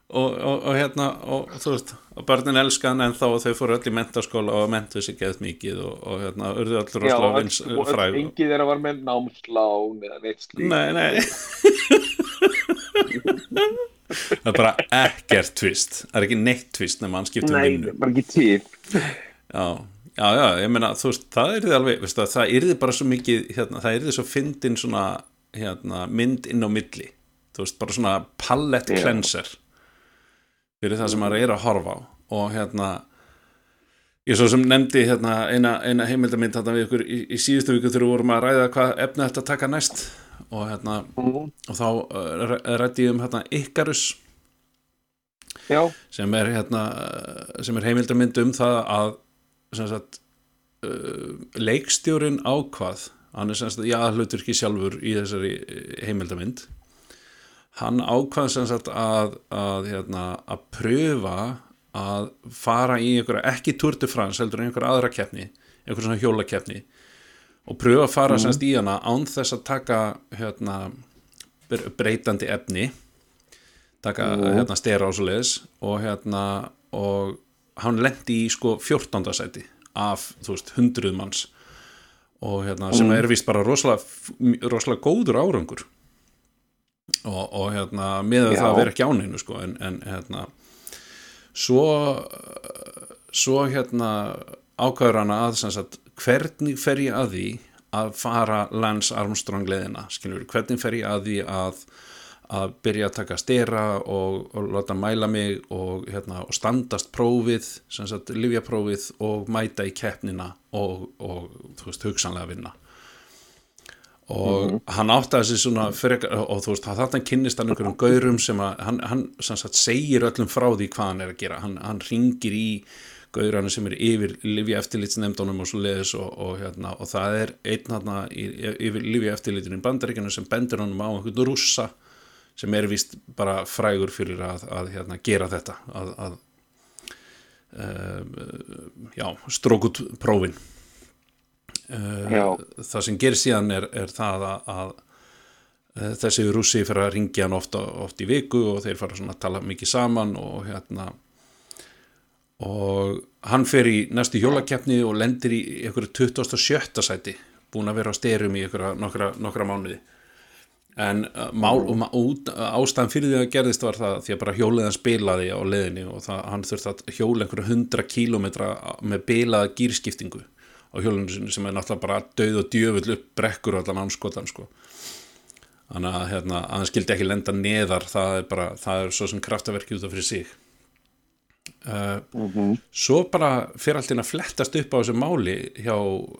og, og, og hérna, og þú veist og börnin elska hann en þá þau fóru öll í mentaskóla og mentu sig geðt mikið og, og hérna, urðu öll rosalega og vins öll- fræg. enginn þeirra var með námslán eða neitt slíkt. Nei, nei. (laughs) Það er bara ekkert twist. Það er ekki neitt twist nema hann skipta um Nei, vinnu. bara ekki til. Já, já, já, ég meina, þú veist, það er alveg, veist það, það er bara svo mikið, hérna, það er svo fyndin svona, hérna, mynd inn á milli, þú veist, bara svona cleanser fyrir það sem maður er að horfa á. Og hérna, ég svo sem nefndi hérna eina, eina heimildamind þarna við ykkur í, í síðustu viku þegar við vorum að ræða hvað efni þetta taka næst. Og hérna, og þá uh, rætti ég um hérna Icarus. Já, sem er hérna sem er heimildamynd um það að sem sagt uh, leikstjórin ákvað hann er sem sagt, já, hlutur ekki sjálfur í þessari heimildamynd hann ákvað sem sagt að, að, hérna, að pröfa að fara í einhverja, ekki Tour de France heldur en einhverja aðra keppni einhverja svona hjólakeppni og pröfa að fara sem sagt í hana án þess að taka hérna bre- breytandi efni taka hérna stera á svo leiðis og hérna og hann lendi í sko 14. sæti af þú veist 100 manns og hérna sem er vist bara rosalega, rosalega góður árangur og, og hérna með það að vera ekki áninu sko en, en hérna svo svo hérna ákvæður hana að sagt, hvernig fer ég að því að fara Lance Armstrong leðina skilur, hvernig fer ég að því að að byrja að taka stera og, og láta mæla mig og, hérna, og standast prófið livjaprófið og mæta í keppnina og, og þú veist hugsanlega vinna og hann áttaði sig svona frekar, og þú veist, þarna kynnist hann einhverjum gaurum sem að hann, hann sagt, segir öllum frá því hvað hann er að gera hann, hann ringir í gaurana sem er yfir livja eftirlitsnefndunum og svo leiðis og, og, hérna, og það er einn í, yfir livja eftirlitinu í bandaríkjunum sem bendur honum á einhvern rússa sem er vist bara frægur fyrir að, að hérna, gera þetta að, að um, já, strókut prófin uh. Það sem gerir síðan er, er það að, að uh, þessi rússi fyrir að ringja hann ofta, oft í viku og þeir fara að tala mikið saman og hérna og hann fer í næstu hjólakeppni og lendir í einhverju 27. sæti búin að vera á styrum í einhverja nokkra, nokkra mánuði en uh, mál, út, ástæðan fyrir því að gerðist var það því að bara hjólið hann spilaði á leiðinni og það, hann þurfti að hjóla einhverja 100 kílómetra með bilaða gýrskiptingu á hjólinu sinni sem er náttúrulega bara döð og djöfull upp brekkur og allan anskotan sko. Þannig að, hérna, að hann skildi ekki lenda neðar það er bara, það er svo sem kraftaverki út af fyrir sig. Uh, svo bara fyrir allt inn að flettast upp á þessu máli hjá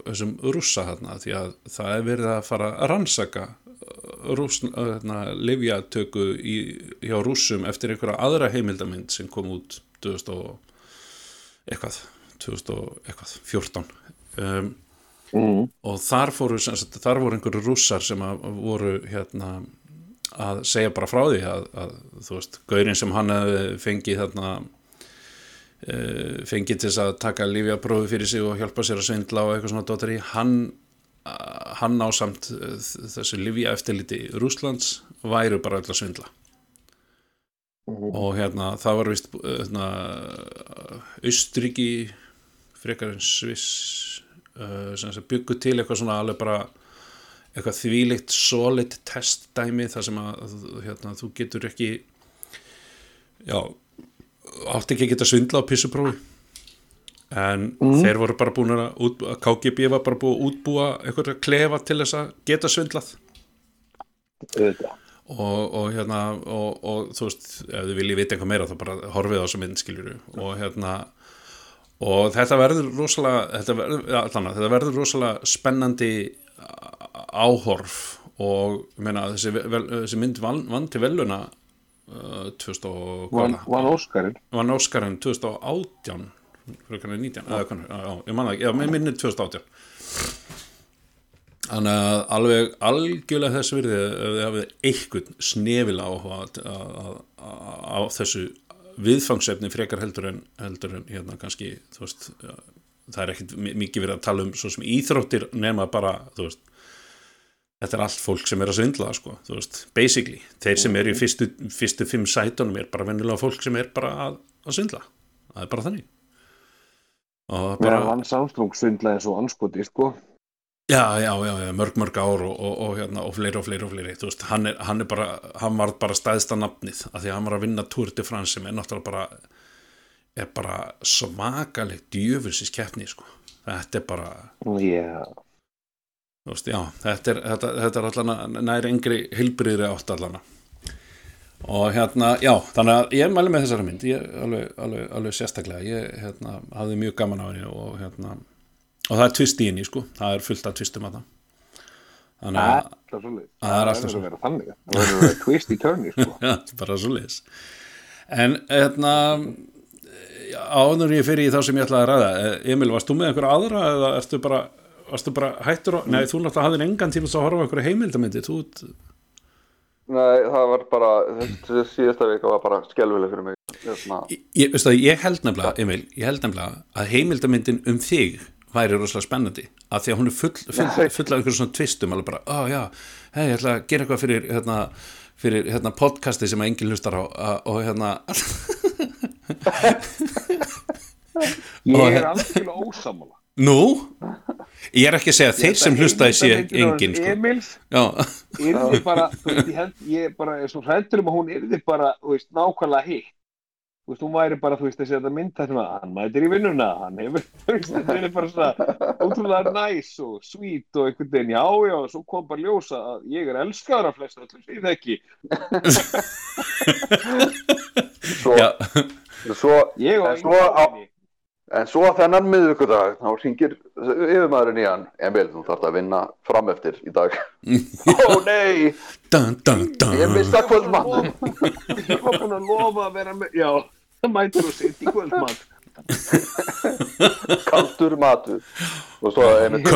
þessum rússa þarna því að það er verið að fara að rannsaka rúss, hérna, livjatöku hjá rússum eftir einhverja aðra heimildamind sem kom út 2000 og eitthvað 2000 og eitthvað 14 um, mm. og þar fóru sagt, þar voru einhverju rússar sem að voru hérna að segja bara frá því að, að þú veist, gaurinn sem hann hefði fengið þarna uh, fengið til að taka lífjaprófi fyrir sig og hjálpa sér að svindla og eitthvað svona dóttari, hann hann á samt uh, þessu lífja eftirliti Rússlands væru bara öll að svindla og hérna það var vist hérna, Austriki frekar en Sviss uh, sem sem byggu til eitthvað svona alveg bara eitthvað þvílikt solid testdæmi þar sem að hérna, þú getur ekki já átti ekki að geta svindla á pissuprófi. En þeir voru bara búin að, út, að KGB var bara búin að útbúa eitthvað klefa til þess að geta svindlað. Og, og hérna og, og þú veist, ef þið viljið vita eitthvað meira þá bara horfið á þessu mynd skiljuru og hérna og þetta verður rosalega þetta verður, ja, allan, þetta verður rosalega spennandi áhorf og ég meina þessi, vel, þessi mynd vann, vann til veluna uh, 2000 og hvað Van, Óskarinn. Vann Óskarinn 2018 fyrir 19, eða hvernig, já, ég man það ekki, mér minnir 2018 þannig að alveg algjörlega þess virði ef þið hafið einhvern snefil áhuga að- að- að- á þessu viðfangsefni frekar heldur en, heldur en hérna kannski veist, það er ekkit mi- mikið verið að tala um svo sem íþróttir nema bara, þú veist þetta er allt fólk sem er að svindla sko, þú veist, basically, þeir sem eru í fyrstu, fyrstu fimm sætunum er bara venjulega fólk sem er bara að, að svindla. Það er bara þannig. Og bara bara, Van Samstrung svindlaði svo anskoti sko já, já, já, mörg, mörg ár og, og, og, hérna, og fleiri og fleiri og fleiri þú veist, hann er, hann er bara, hann var bara stæðsta nafnið, af því að hann var að vinna Tour de France sem er náttúrulega bara er bara svakalegt djöfulsins keppni, sko. Þetta er bara, þú veist, já þetta er, þetta, þetta er allan nær yngri hilbriðri átt allan og hérna, já, þannig að ég mæli með þessari mynd, ég alveg, alveg, alveg sérstaklega, ég hérna, hafði mjög gaman á henni og hérna og það er tvist í henni, sko, það er fullt af tvistum að það. Þannig það að svolítið Það er alltaf verður svo. að þannig. Það verður að vera twist í turni sko. (laughs) Já, bara svo leis en hérna áður ég fyrir í þá sem ég ætlaði að ræða eh, Emil, varst þú með einhverja aðra eða ertu bara, varstu bara hættur og, nei, þú náttúrulega hafðir engan tíma að horfa einhverja heimildamindi þú, Nei, það var bara, þessi síðasta vika var bara skelvileg fyrir mig. Ég, það, ég held nefnilega, Emil ég held nefnilega að heimildamindin um þig væri rosalega spennandi af því að hún er full, full, full af einhverjum svona tvistum alveg bara, ó já, hei, ég ætla að gera eitthvað fyrir hérna, fyrir hérna podcasti sem að enginn hlustar á og hérna (laughs) Ég er alveg ósamála nú, ég er ekki að segja að þeir sem hlustaði sé enginn sko. Emils. Já, yrði bara, veist, ég held, ég er bara er svo hrættur um að hún yrði bara, þú veist, nákvæmlega hitt. Þú veist, hún væri bara, þú veist, þessi þetta mynd þetta með, hann mætir í vinnuna, hann hefur, (laughs) þú veist, þetta er bara svona ótrúlega næs og sweet og einhvern veginn, já, já, svo kom bara ljósa að ég er elskaður af flest, öllum því það ekki. (laughs) svo, já, svo, Ég og en svo á, en svo þennan miðvikudag, þá ringir yfirmaðurinn í hann, Emil, þú þarft að vinna fram eftir í dag. (laughs) Ó nei, dun, dun, dun. ég mista kvöldmann. Ég var búin að lofa að vera með, já, það mætir og sitt í kvöldmann. (laughs) kaldur matur. Og svo einmitt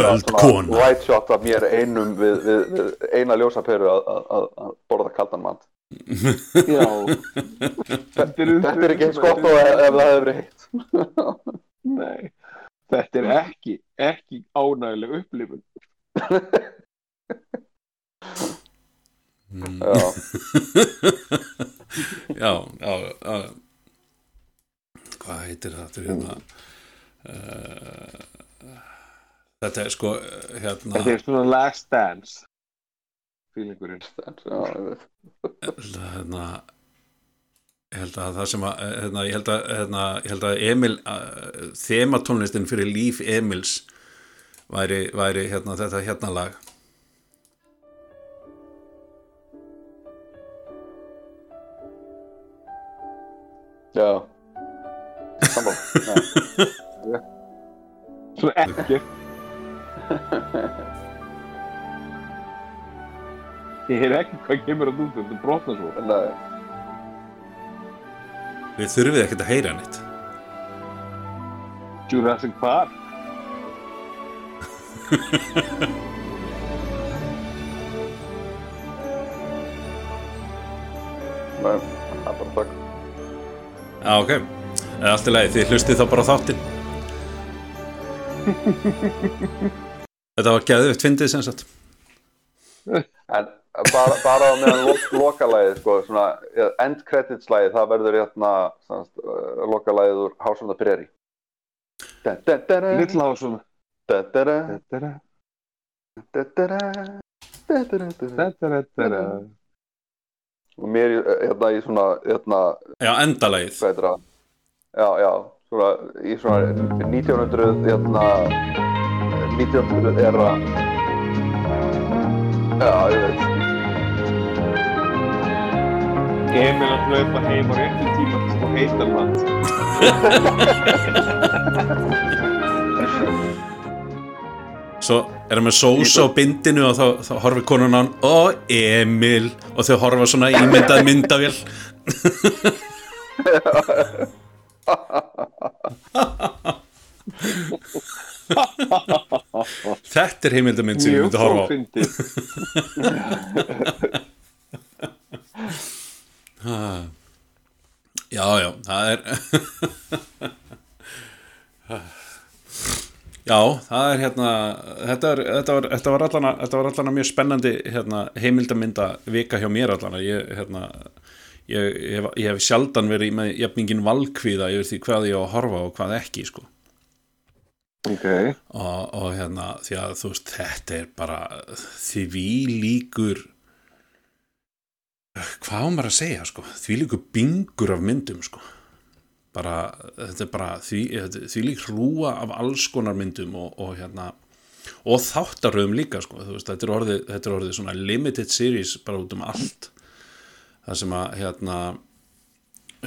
white shot af mér einum við, við, við eina ljósaperu að, að, að, að borða kaldan mat. Já. (laughs) Þetta er, þetta er ekki eins gott og ef, ef það hefur verið heitt. (laughs) Nei, þetta er ekki, ekki ánægileg upplifun. já, já, já, já hvað heitir það þetta hérna uh, þetta er sko hérna Þetta er svona last dance. Veit. hérna ég held að það sem að hérna, ég, held að, hérna, ég held að Emil uh, þematónlistin fyrir líf Emils væri, væri hérna, þetta hérna lag já. Sammála. (laughs) Já. Svona ekkert. Ég er ekki hvað kemur að út, þetta brotna svo. Nei, við þurfið ekkert að heyra neitt Jurassic Park. nei, það er bara takk Já, ok, eða allt í lagi, þið hlustið þá bara á þáttinn. (laughs) Þetta var geðvitt fyndið sem sagt. En bara, bara meðan lo, lokalæðið, sko, svona eh, end credits læðið, það verður hérna uh, lokalæðið úr da, da, da, da. er þetta. Og mér í- hérna í svona, hérna, Já, það? Já, já, svona í svona 1900, hérna, 1900 era, já, ég veit. Emil að hlaupa heim á réttum tíma að heita land. (laughs) Svo er hann með sós á bindinu og þá, þá horfir konan á hann og Emil og þau horfa svona ímyndað myndavél (laughs) (laughs) Þetta er heimildamind sem ég myndi horfa á. Já, já, það er Já, það er hérna þetta, er, þetta, var, þetta, var var allana mjög spennandi hérna, heimildamynda vika hjá mér allana ég, hérna, ég, ég, ég hef sjaldan verið með jafningin valkvíða yfir því hvað ég á að horfa og hvað ekki sko. Ok. og, og hérna því að þú veist þetta er bara því líkur hvað á maður að segja sko því líkur bingur af myndum sko bara, þetta er bara því, því lík hrúa af alls konar myndum og, og hérna og þáttaröðum líka sko veist, þetta er orðið, þetta er orðið svona limited series bara út um allt það sem að hérna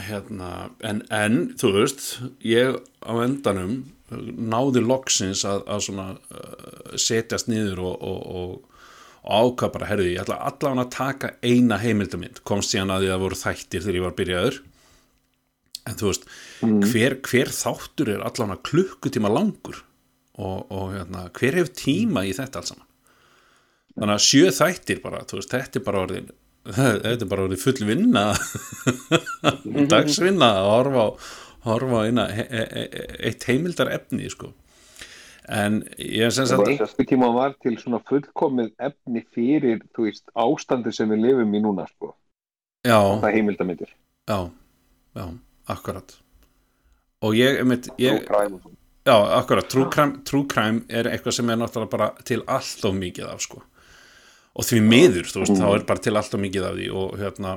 hérna, en, en þú veist, ég á endanum náði loksins að, að svona uh, setjast niður og, og, og, og ákvað bara, herði, ég ætla allavega að taka eina heimildamind, komst síðan að því að voru þættir þegar ég var byrjaður. En þú veist, hver, hver þáttur er allan að klukkutíma langur og, og hérna, hver hefur tíma í þetta alls saman? Þannig að sjö þættir bara, þú veist, þetta er bara orðin þetta er bara orðin full vinna (laughs) dagsvinna að horfa horfa eina, he, he, eitt heimildar efni sko en ég er sem sagt Einhver tíma var til svona fullkomið efni fyrir, veist, ástandi sem við lifum í núna, sko. Það er heimildamindir. já, já, akkurat og ég, einmitt, ég. Já, akkurat, true crime, true crime er eitthvað sem er náttúrulega bara til allt of mikið af sko og því miður, þú veist, þá er bara til allt of mikið af því og hérna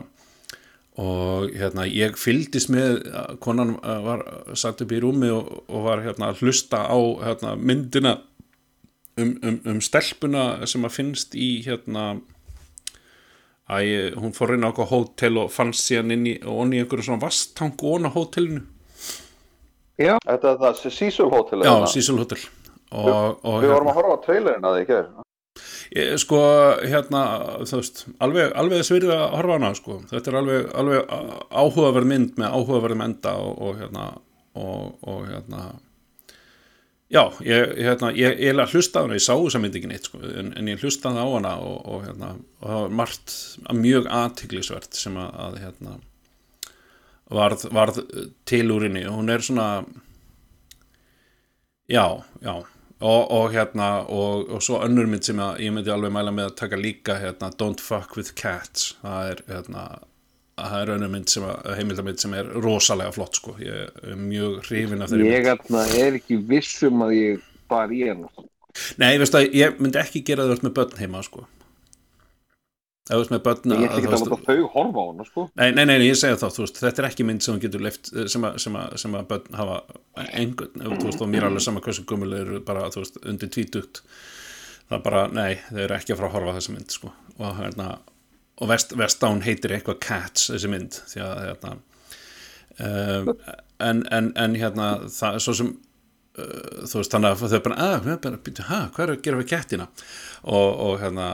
og hérna, ég fylgdist með konan uh, var satt upp í rúmi og, og var hérna að hlusta á hérna, myndina um, um, um stelpuna sem að finnst í hérna Æ, hún fór inn á eitthvað hótel og fannst síðan inn í, og onni í einhverju svona vastang onni á hótelinu. Þetta er það Cecil Hotel Já, hérna. Cecil Hotel. Og, og Við vorum að horfa á trailerinn að því ekki Ég, sko, hérna, þú veist, alveg, alveg svirðið að horfa hana, sko. Þetta er alveg, alveg áhugaverð mynd með áhugaverðum enda og, og hérna, og, og hérna, já, ég, hérna, ég, ég hlusta hana, ég sá þessa mynd ekki neitt, sko, en, en ég hlustaði á hana og, og hérna, og það var margt mjög aðtiklisvert sem að, að hérna, varð, varð til úr henni og hún er svona, já, já, og, og hérna og, og svo önnur mynd sem ég myndi alveg mæla með að taka líka hérna, Don't Fuck With Cats það er hérna það er önnur mynd sem að, heimildamynd sem er rosalega flott sko, ég er mjög hrifin af þeirri Ég mynd. atna, er ekki vissum að ég bara í hennu. Nei, ég að ég myndi ekki gera það með börn heima sko ef þú veist með börn Ég að- ekki að láta þau horfa á hana, sko. Nei, nei, nei, ég segja þá, þú veist, þetta er ekki mynd sem getur leift, sem að, sem að, sem að börn hafa einhvern, þú veist, og mér er alveg sama hversu gummul eru bara, þú veist, undir tvítugt það er bara, nei, þeir eru ekki að fara að horfa þessa mynd, sko, og hérna og West, Westdown heitir eitthvað Cats þessi mynd, því að hérna um, en, en, en hérna, það er svo sem þú veist, þannig að þau bara, að, við bara, býtu, hæ, hvað er að gera við kettina? Og, og hérna,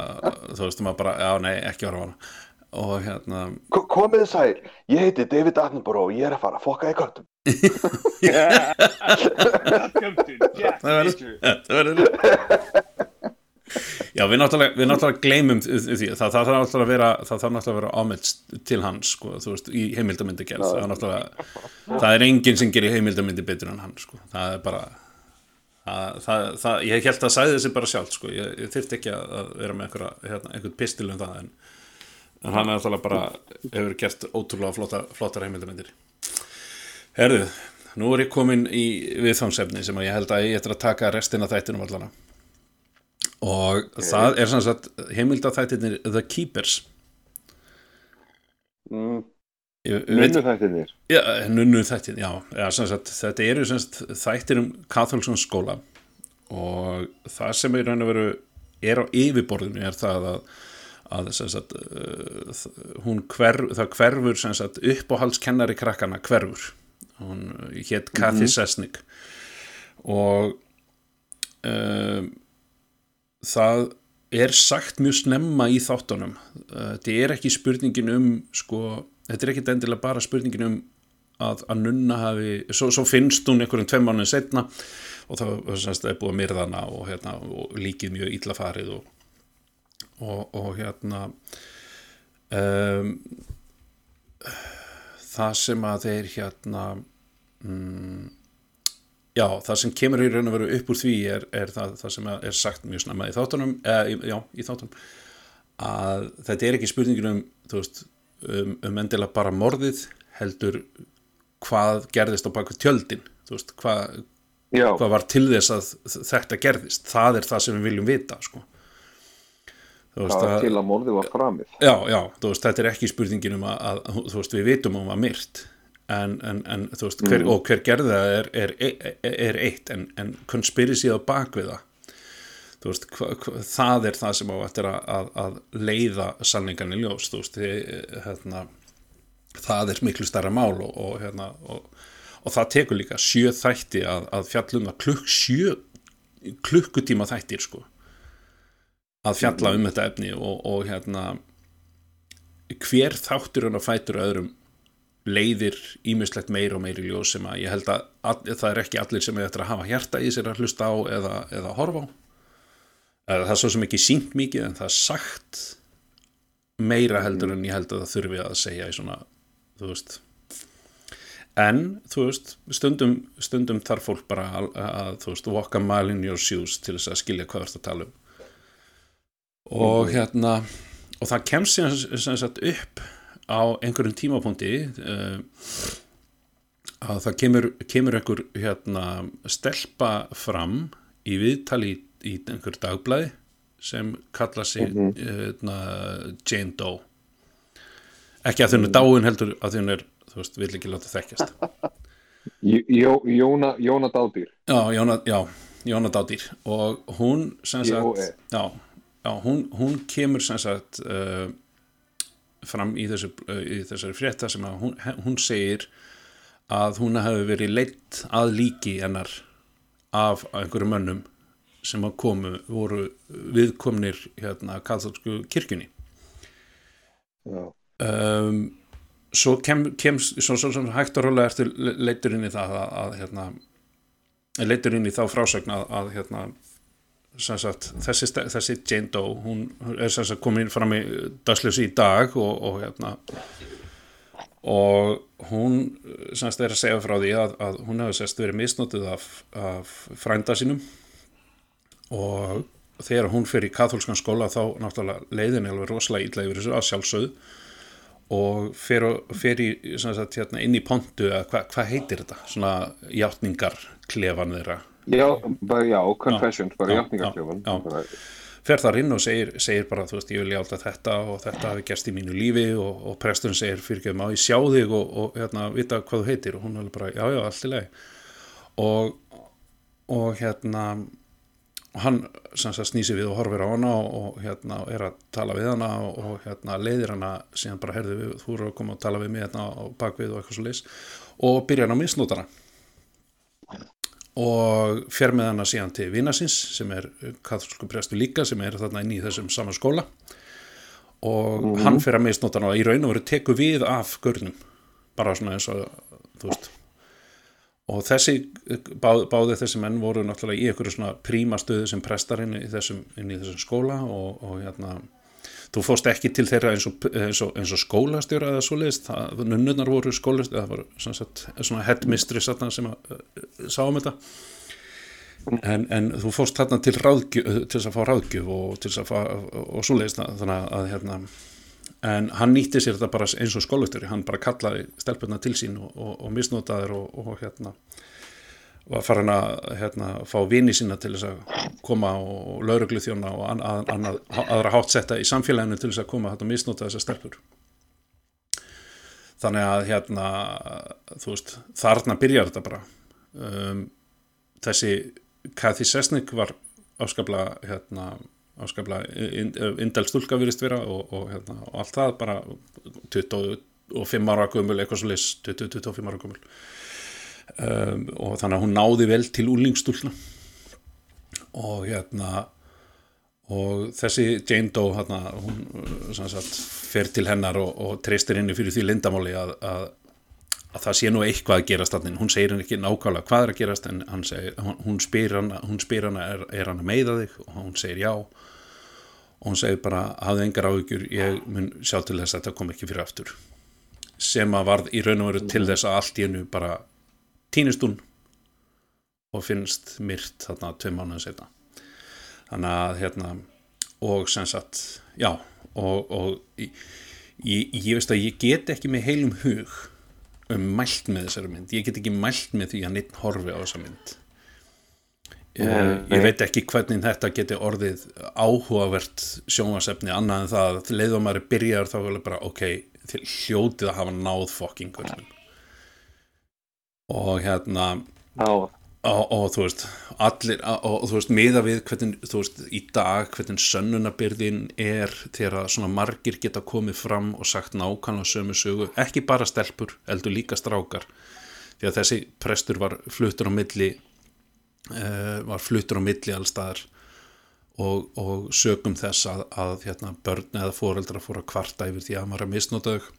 þú veist, maður bara, já, nei, ekki horfa á hana. Og hérna, Ko- Komið sæl, ég heiti David Attenborough og ég er að fara að fokka í köttum. (laughs) (laughs) Það verður (laughs) það verður Já, við náttúrulega, við náttúrulega gleymum því, það, þarf náttúrulega að vera það þarf náttúrulega að vera ámynd til hans sko, þú veist, í heimildamyndi gerð það það er enginn sem gerir heimildamyndi betur en hann, sko, það er bara það, það, það ég held að sæði þessi bara sjálf, sko, ég, ég þyrfti ekki að að vera með einhverja, hérna, einhvern pistil um það en, en hann er náttúrulega bara hefur gert ótrúlega flotta, flottar heimildamyndir Herðu, nú er ég komin í viðfangsefni sem að ég held að ég ætla að taka restina þættinum allana og það er sem sagt heimildaþættirnir The Keepers. Mm, ég, ég veit, Nunnu þættinir. já, nunnu þættin já, já sagt, þetta eru sem sagt þættir um Katholsson skóla. Og það sem í raun og veru er á yfirborðinu er það að, að sagt, uh, hún hverf, það hverfur sagt uppáhaldskennari krakkana hverfur. Hún hétt Kathy Sesnick. Og um, það er sagt mjög snemma í þáttunum. Uh, þetta er ekki spurningin um sko, þetta er ekki endilega bara spurningin um að, að nunna hafi svo, svo finnst hún einhverjum tveim mánuðin setna og það semst, er búið að myrða hana og, hérna, og líkið mjög illa farið og, og, og hérna um, það sem að þeir hérna mm, Já, það sem kemur í raun og veru upp úr því er, er það, það sem er sagt mjög snemma í þáttunum, eða, já, í þáttunum að þetta er ekki spurningin um, veist, um, um endilega bara morðið, heldur hvað gerðist á baku tjöldin, veist, hvað, hvað var til þess að þetta gerðist, það er það sem við viljum vita, sko. Veist, það var að, til að morðið var framið. já, já, þetta er ekki spurningin um að, að við vitum um að myrt en, en, en þú veist, hver, og hver gerði það er, er, er, er eitt en, en conspiracy á bakvið það. Þú veist, hva, hva, það er það sem á eftir að, að, að leiða sannleikan í ljós, þú veist þið, hérna, það er miklu stærra mál og, og hérna og, og það tekur líka sjö þætti að, að fjallum það klukk sjö klukkutíma þættir sko að fjalla um þetta efni og, og hérna hver þáttur hann að fætur öðrum leiðir ímislegt meir og meiri ljós sem að ég held að all, það er ekki allir sem er eftir að hafa hjarta í sér að hlusta á eða, eða horfa á. Eða það er svo sem ekki sínt mikið en það er sagt meira heldur en ég held að það þurfi að segja í svona, þú veist. En, þú veist stundum, stundum þarf fólk bara að, að þú veist, walk a mile in your shoes til þess að skilja hvað það er að tala um. Og hérna og það kemst síðan sem sagt upp á einhverjum tímapunkti uh, að það kemur, kemur einhver hérna stelpa fram í viðtali í, í einhver dagblæði sem kalla sig hérna, Jane Doe. Ekki að þau er dáin heldur að þau er, þú veist, vil ekki láta þekkjast. (laughs) Jó- Jóna, Jóna Dádýr. Já, Jóna, já, Jóna Dádýr. Og hún sem sagt já, já, hún, hún kemur sem sagt uh, fram í, þessu, í þessari frétta sem að hún, hún segir að hún hefði verið leitt að líki hennar af einhverjum mönnum sem að komu, voru viðkomnir hérna katholsku kirkjunni. Um, svo kem, kem svo, svo, svo hægt og rólega ertu leittur inn í það að, að hérna, leittur inn í þá frásögn að, að hérna, sagt, þessi, þessi Jane Doe hún er sagt komin fram í dagsljósi í dag og, og hérna og hún sagt er að segja frá því að, að hún sérst verið misnotið af, af frænda sínum og þegar hún fyrir í katholskan skóla þá náttúrulega leiðin er alveg rosalega illa yfir þessu að sjálfsögðu og sagt, hérna, inn í pontu að hvað hva heitir þetta? Svona játningar klefan þeirra já, bara, já confessions, bara já, játningarkljófan já, já. fer þar inn og segir, segir bara þú veist ég vil játa þetta og þetta hafi gerst í mínu lífi og, og presturinn segir fyrir ekki má ég sjá þig og, og hérna vita hvað þú heitir? Og hún er bara já já allt í lagi. Og, og hérna hann sem sagt snýsi við og horfir á hana og, og hérna er að tala við hana og, og hérna leiðir hana síðan bara herði við, þú eru að koma að tala við mig hérna og bakvið og eitthvað svo leis og byrja hann að misnóta hana og fer með hana síðan til vinasins sem er katholsku prestu líka sem er þarna inn í þessum sama skóla. Og hann fer að misnóta hana í raun og veru teku við af görnum bara svona eins og þú veist. Og þessi, bá, báði þessi menn voru náttúrulega í einhverju svona prímastöðu sem prestar inn í þessum, inn í þessum skóla og, og hérna þú fórst ekki til þeirra eins og, og, og skólastjóra eða svoleiðist, það, nunnunar voru skólastjóra, það var sagt, svona headmistress þarna sem að, uh, sáum þetta. En, en þú fórst þarna til, ráðgjöf, til þess að fá ráðgjöf og til þess að fá og svoleiðist þannig að hérna en hann nýtti sér þetta bara eins og skólastjóri. Hann bara kallaði stelpuna til sín og, og, og, og hérna var farin að hérna, fá vini sína til þess að koma og lauruglu þjóna og an, an, an, aðra hátsetta í samfélaginu til þess að koma að misnota þessar stelpur. Þannig að hérna þú veist, þarna byrjar þetta bara. Um, þessi Kathy Sesnick var áskaplega hérna, áskaplega indel stúlka virðist vera og, og, hérna, og allt það bara 25 ára gömul eitthvað svo leys 20-25 ára gömul um, og þannig að hún náði vel til úlingstúlna og hérna og þessi Jane Doe hérna, hún sem sagt, fer til hennar og, og treystir henni fyrir því lindamáli að, að, að það sé nú eitthvað að gerast þannig, hún segir henni ekki nákvæmlega hvað er að gerast en segir, hún, spyr hana er, er hann að meiða þig? Og hún segir já. Og hún segir bara hafðu engar áhyggjur, ég mun sjá til þess að þetta kom ekki fyrir aftur. Sem að varð í raun og veru til þess að allt í hennu bara týnist hún og finnst myrt þarna tvei mánuðin setna þannig að hérna og sem sagt, já og, og ég, ég veist að ég get ekki með heilum hug um mælt með þessari mynd. Ég get ekki mælt með því að neitt horfi á þessa mynd. Ég, ég veit ekki hvernig þetta geti orðið áhugavert sjónvarsefni annað en það að leiðum maður byrjar þá vel bara ok, hljótið að hafa náð fokking og hérna og, og þú veist allir, og, þú veist, miða við hvernig, þú veist, í dag hvernig sönnunabyrðin er þegar að svona margir geta komið fram og sagt nákvæmlega sömu sögu, ekki bara stelpur heldur líka strákar. Því að þessi prestur var fluttur á milli uh, var fluttur á milli allstaðar og, og sögum þess að, að hérna, börn eða foreldra fór að kvarta yfir því að maður er að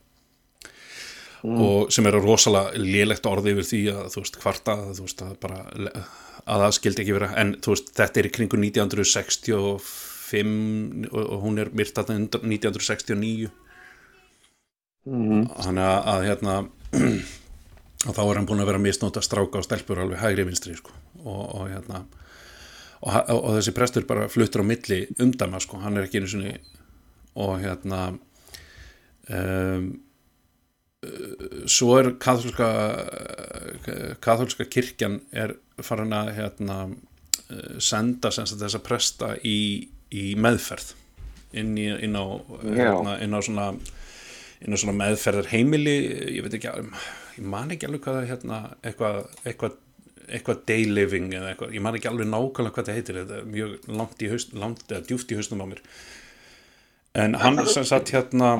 þau og sem er rosalega lélegt orði yfir því að þú veist kvarta þú veist að bara að það skildi ekki vera en þú veist þetta er í kringu 1965 og, og hún er myrt þarna undan 1969 Mhm. þannig að, að hérna (clears throat) og þá er hann búin að vera að misnóta stráka og stelpur alveg hægri vinstri sko. og, og hérna og, og, þessi prestur bara fluttur á milli umdæma sko, hann er ekki einu sinni og hérna um, svo er katholska katholska kirkjan er farin að hérna eh, senda sagt þessa presta í, í meðferð. Inn, í, inn á hérna, inn á svona inn á svona meðferðar heimili ég veit ekki ég man ekki alveg hvað er hérna, eitthvað eitthvað eitthvað day living eða eitthvað, ég man ekki alveg nákvæmlega hvað það heitir, þetta er mjög langt í haust, langt eða djúft í haustum á mér. En hann sem sagt hérna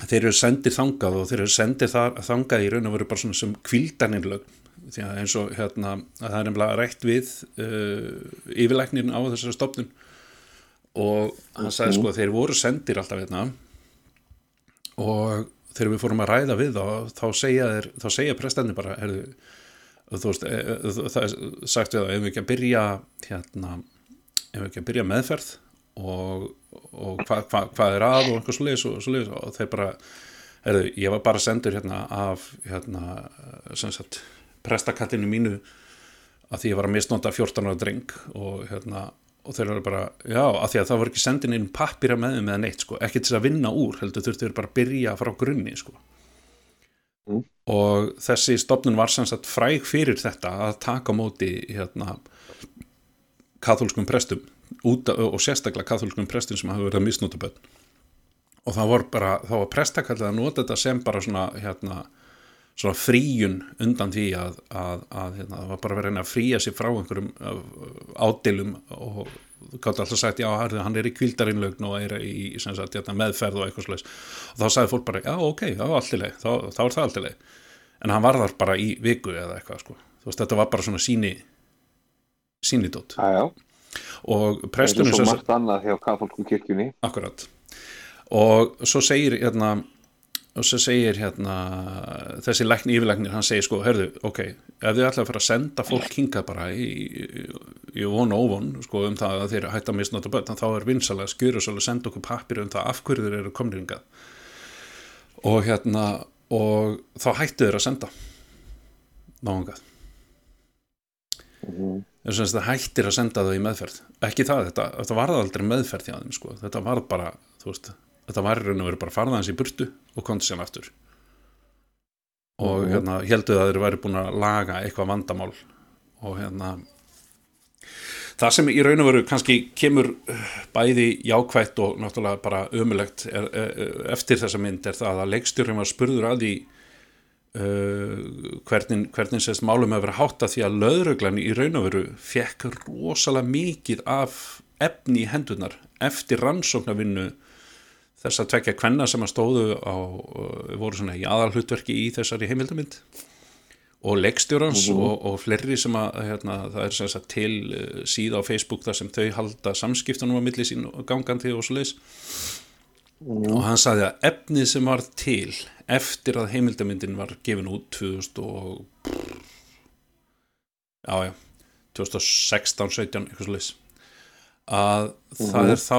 þeir eru sendir þangað og þeir eru sendir þar, þangað í raun og veru bara svona sem kvildarnirlög því að eins og hérna að það er nefnilega rætt við uh, yfirlæknin á þessari stofnun. Og hann sagði sko að þeir voru sendir alltaf hérna. Og þegar við fórum að ræða við þá þá segja, segja prestenni bara herðu, þú veist, e, e, það er sagt við það, ef við ekki að byrja hérna, ef við ekki að byrja meðferð og, og hvað hva, hvað er að og eitthvað svoleiðis og, svoleiðis. Og þeir bara, herðu, ég var bara sendur hérna af hérna, sagt, prestakallinu mínu að því ég var að misnóta 14 ára dreng og hérna og þeir eru bara, já, að því að það voru ekki sendin inn pappira með þeim eða neitt, sko, ekki til að vinna úr, heldur þurftu þeir bara að byrja frá grunni, sko. Mm. og þessi stofnun var sem sagt fræg fyrir þetta að taka móti hérna katholskum prestum út, og sérstaklega katholskum prestum sem hafa verið að misnóta bönn og það var bara, þá var prestakallið að nota þetta sem bara svona hérna svona fríjun undan því að, að, að hérna, það var bara verið að fríja sig frá einhverjum uh, ádilum og þú gátt alltaf sagt, já, hann er í kvildarinlögn og er í sagt, hérna, meðferð og eitthvað slags og þá sagði fólk bara, já, ok, þá er það allt í leið en hann var þar bara í viku eða eitthvað, sko. Þú veist, þetta var bara svona síni sínidót. Já, já, og prestunum svo margt annað hjá katholskum kirkjunni. Akkurat. Og svo segir hérna og svo segir hérna þessi lækni yfirlæknir, hann segir sko herðu, ok, ef þið ætla að fara að senda fólk hingað bara í, í, von og óvon, sko, um það að þeir hætta að misnota börn, þá er vinsalega skjur og svolítið senda okkur pappir um það af hverju þeir eru komnir hingað. Og hérna og þá hættu þeir að senda. Náðungað þess að það hættir að senda þau í meðferð ekki það, þetta, þetta varð aldrei meðferð hjá þeim sko. þetta varð bara, veist þetta var í raun og verið bara farðaðans í burtu og komið sér aftur og Mhm. hérna heldur að þeir væri búin að laga eitthvað vandamál og hérna það sem í raun og veru kannski kemur uh, bæði jákvætt og náttúrulega bara ömulegt er, er, eftir þessa mynd er það að leikstjórum var spurður að því uh, hvernig, hvernig sést málum hefur verið hátta því að löðröglan í raun og veru fekk rosalega mikið af efni í hendunar eftir rannsóknarvinnu þess að tvekja kvenna sem að stóðu á, uh, voru svona í aðalhlutverki í þessari heimildamind. Og leikstjórans og, og fleiri sem að hérna, það er sem sagt til uh, síða á Facebook þar sem þau halda samskiptunum á milli sín og gangandi og svo leis og hann sagði að efnið sem var til eftir að heimildamindin var gefin út 2000 og já já 2016, 17, eitthvað leis að það er þá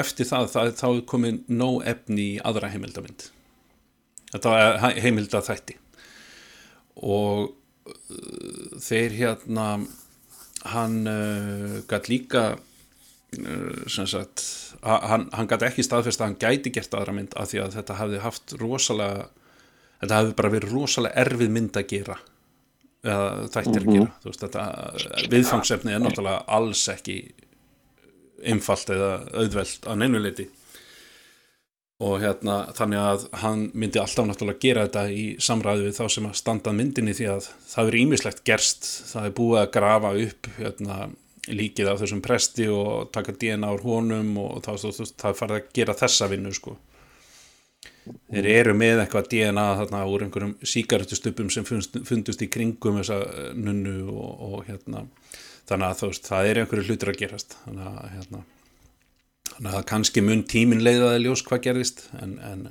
eftir það, það er þá komið nóg efni í aðra heimildamind þetta er heimilda þætti og uh, þeir hérna hann uh, gætt líka sagt a- hann, hann gætt ekki staðfest að hann gæti gert aðra mynd af því að þetta hafði haft rosalega þetta hafði bara verið rosalega erfið mynd að gera eða þættir að gera. Þú veist þetta viðfangsefni er náttúrulega alls ekki einfalt eða auðvelt að neynuleiti og hérna þannig að hann myndi alltaf náttúrulega gera þetta í samræði við þá sem að standa að myndinni því að það er ímislegt gerst. Það er búið að grafa upp hérna, líkið af þessum presti og taka DNA úr honum og það, það, farið að gera þessa vinnu sko. Þeir eru með eitthvað DNA þarna úr einhverjum síkaretustupum sem fundust, fundust í kringum þessa eh, nunnu og, og hérna. Þannig að veist, það er einhverju hlutur að gerast. Þannig að hérna þannig að kannski mun tímin leiðaði ljós hvað gerðist en, en,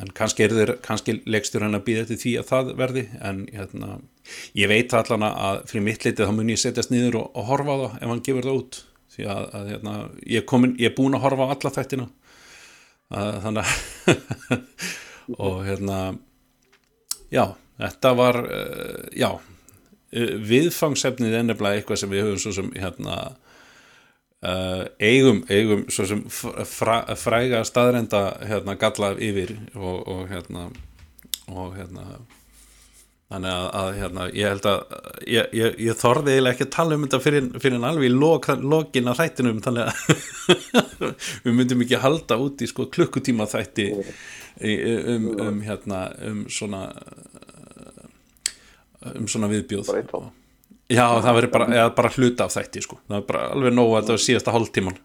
en kannski kannski leikstur hann að býða eftir því að það verði en hérna, ég veit allan að fyrir mitt litið þá mun ég setjast niður og, og horfa á það ef hann gefur það út. Því að, að hérna, ég, komin, ég er búin að horfa á alla þættina. Að, þannig að (laughs) og hérna já, þetta var uh, já, uh, viðfangsefnið er nefnilega eitthvað sem við höfum svo sem hérna Uh, eigum, eigum svo sem fra, fræga staðrenda hérna galla yfir og, og hérna og hérna þannig að, að hérna ég held að ég, ég, ég þorði eiginlega ekki að tala um þetta fyrir, fyrir alveg í lok, lokin af þættinum þannig að (laughs) við myndum ekki halda út í sko klukkutíma þætti um, um hérna um svona um svona viðbjóð þátt. Já, það verður bara, eða bara hluta af þætti sko. það er bara alveg nóg að þetta var síðasta hálftíman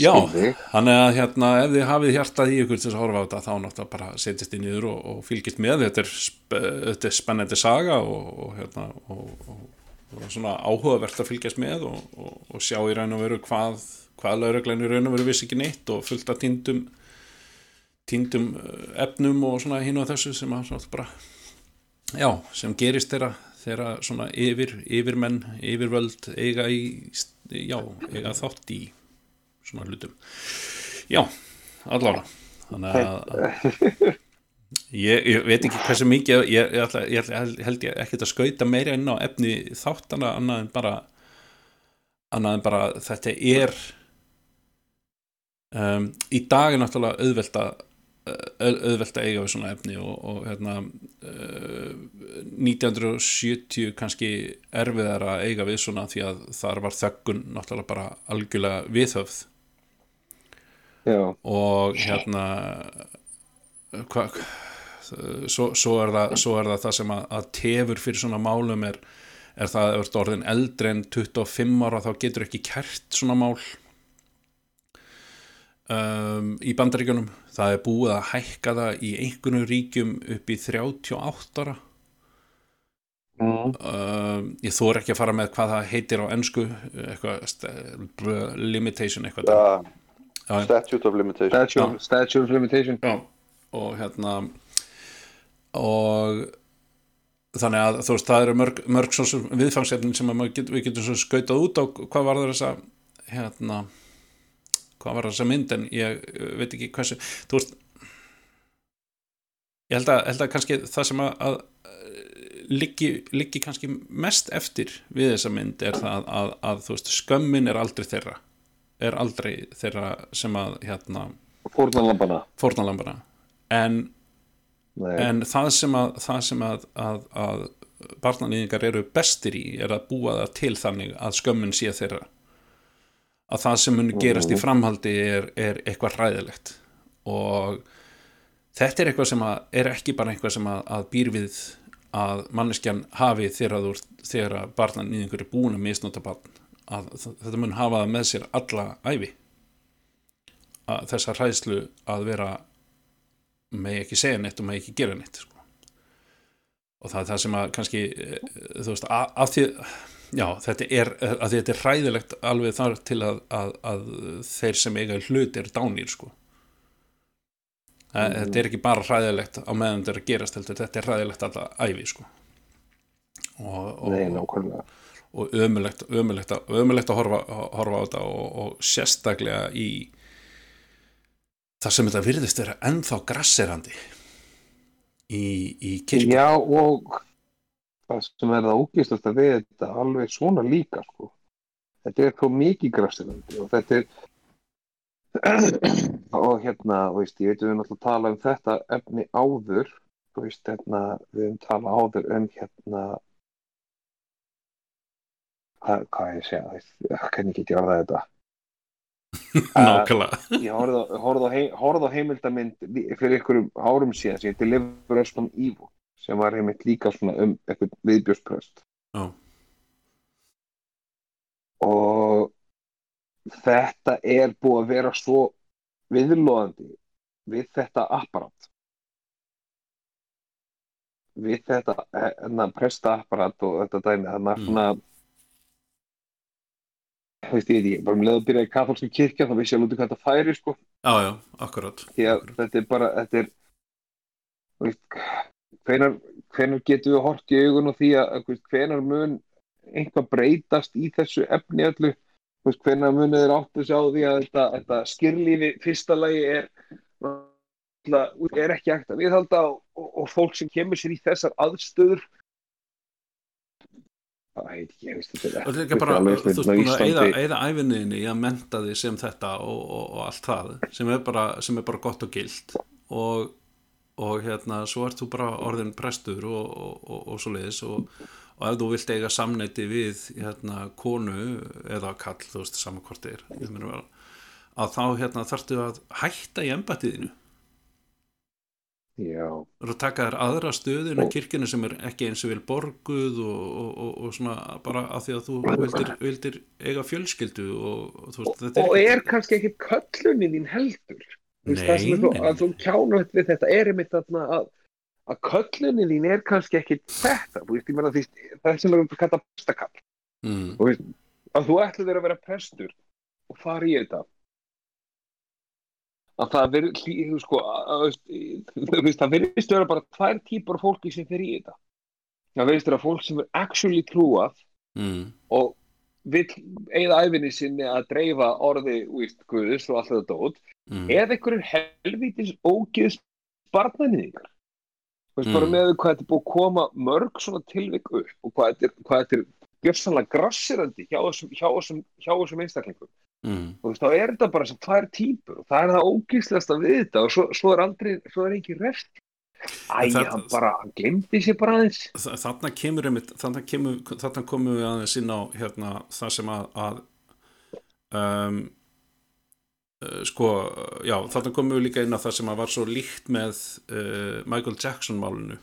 Já, Skilði. þannig að hérna, ef þið hafið hjartað í ykkur að horfa á þetta þá náttúrulega bara setjast í niður og, og fylgist með þetta er, þetta er spennandi saga og, og, hérna, og, og, og svona áhugavert að fylgjast með og, og, og sjá í raun og veru hvað, hvað lauruglan í raun og veru vissi ekki neitt og fullt af týndum týndum eh, efnum og svona hinn og þessu sem að bara já, sem gerist þeirra þeirra svona yfir, yfirmenn yfirvöld eiga í já, eiga þátt í svona hlutum. Já, allána þannig að ég, ég veit ekki hversu mikið ég, ég, ætla, ég held ég ekkert að skauta meira inn á efni þáttana annað en bara annað en bara þetta er um, í dag er náttúrulega auðvelt að auðvelt að eiga við svona efni og, og hérna uh, 1970 kannski erfiðar að eiga við svona því að þar var þöggun náttúrulega bara algjörlega viðhöfð. Já, og hérna hva, svo, svo, svo er það það sem að, að tefur fyrir svona málum er, er það að orðin eldri en 25 ára þá getur ekki kært svona mál um, í bandaríkjunum. Það er búið að hækka það í einhvernum ríkjum upp í 38 ára. Mm. um, ég þór ekki að fara með hvað það heitir á ennsku eitthvað limitation eitthvað. Já. statute of limitation. Statute, statute of limitation. Já, og hérna og þannig að þú veist, það eru mörg, mörg viðfangsefnin sem að get, við getum svo skautað út á hvað var það þessa hérna hvað var þessa mynd en ég uh, veit ekki hversu, þú veist ég held að, held að kannski það sem að, að liggi, liggi kannski mest eftir við þessa mynd er það að, að veist, skömmin er aldrei þeirra er aldrei þeirra sem að hérna fórnalambana en, Nei. en það sem að, það sem að, að, að barnanýðingar eru bestir í er að búa það til þannig að skömmin sé þeirra að það sem mun gerast í framhaldi er, er eitthvað hræðilegt. Og þetta er eitthvað sem að er ekki bara eitthvað sem að, að býr við að manneskjan hafi þegar, þú, ert- þegar barnanýðingur er búin að misnota barn að þetta mun hafa með sér alla ævi. Að þessa hræðslu að vera með ekki segja neitt og með ekki gera neitt sko. og það er það sem að kannski eh, þú veist, að, að því já, þetta er, að því þetta er hræðilegt alveg þar til að, að, að þeir sem eiga hlut er dánir sko. Mm. þetta er ekki bara hræðilegt á meðan þetta er að gerast heldur, þetta er hræðilegt alltaf ævi sko. Og, og, Nei, nákvæmlega. og ömulegt, ömulegt, að- ömulegt að horfa, horfa á þetta og, og sérstaklega í þar sem þetta virðist vera ennþá grasserandi í, í kirkju. Já, og það sem er það ógistast að við þetta alveg svona líka sko. þetta er þó mikið græstilandi og þetta er (clears throat) og hérna, veist, ég veit við erum alltaf að tala um þetta efni áður veist, hérna, við erum tala áður um hérna hvað, hvað ég segja veist, hvernig get ég orðað þetta? (laughs) Nákvæmlega. ég horfði á, horfði á, hei, horfði á heimildamind fyrir einhverjum árum síðan sem heitir Liver Us from Evil sem var heimild líka svona um eitthvað viðbjörnsprest Já. og þetta er búið að vera svo viðlóðandi við þetta apparat við þetta enna presta apparat og þetta dæmi að maður Mm. svona þú veist, ég ekki, bara um leið að byrja í katholsku kirkja þá vissi ég alveg hvað þetta færi sko já, já, akkurat að þetta er bara, þetta er veist, hvenar, hvenar getum við hort í augun og því að hvenar mun einhvað breytast í þessu efni öllu hvenar munið þeir áttu sig á því að þetta, þetta skirlífi fyrsta lagi er er ekki hægt að viðhalda og, og, og fólk sem kemur sér í þessar aðstöður það heit ekki, ég veist þetta og þetta er ekki bara, þú veist, búin að Íslandi. eyða æfinniðinni í að menta þig sem þetta og, og, og allt það sem er bara, sem er bara gott og gilt og, og hérna svo ert þú bara orðin prestur og, og, og, og svo leiðis og, og ef þú vilt eiga samneiti við hérna konu eða kall, þú veist, er vel, að þá hérna þarftu að hætta í embatiðinu já, og taka þér aðra stöðin á kirkjunu sem er ekki eins og vil borguð og, og, og, og svona bara af því að þú vildir, vildir eiga fjölskyldu og, veist, þetta og er er kannski ekki köllunin þín heldur Nei, það sem er svo, nei, að þú kjánulegt við þetta er einmitt þarna að, að köllunin þín er kannski ekki þetta þú veist, ég meina því það er sem við erum kalla prestakall. Mm, veist, að þú ætlir þér að vera prestur og fara í þetta. Að það verður sko, að, að, það verðist vera bara tvær típar fólki sem fer í þetta. Það verðist vera fólk sem er actually trúað mm, og vill eigða æfinni sinni að dreifa orði úr Guðus og allt þetta dót mm, eða einhverjum helvítis ógiðs barnanýðingar þú veist Mm. bara með hvað þetta er búið að koma mörg svona tilvik upp og hvað þetta er, er gjörsanlega grassirandi hjá þessum, hjá þessum, hjá þessum einstaklingum mm, og þú veist, þá er þetta bara sem tvær típur og það er það ógíslegasta við þetta og svo, svo er aldrei, svo er ekki reft Æ, hann bara, hann glemdi sér bara aðeins. Þa- þarna kemur einmitt, þarna komum við aðeins inn á hérna, það sem að, að um, uh, sko, já, þarna komum við líka inn á það sem að var svo líkt með uh, Michael Jackson málinu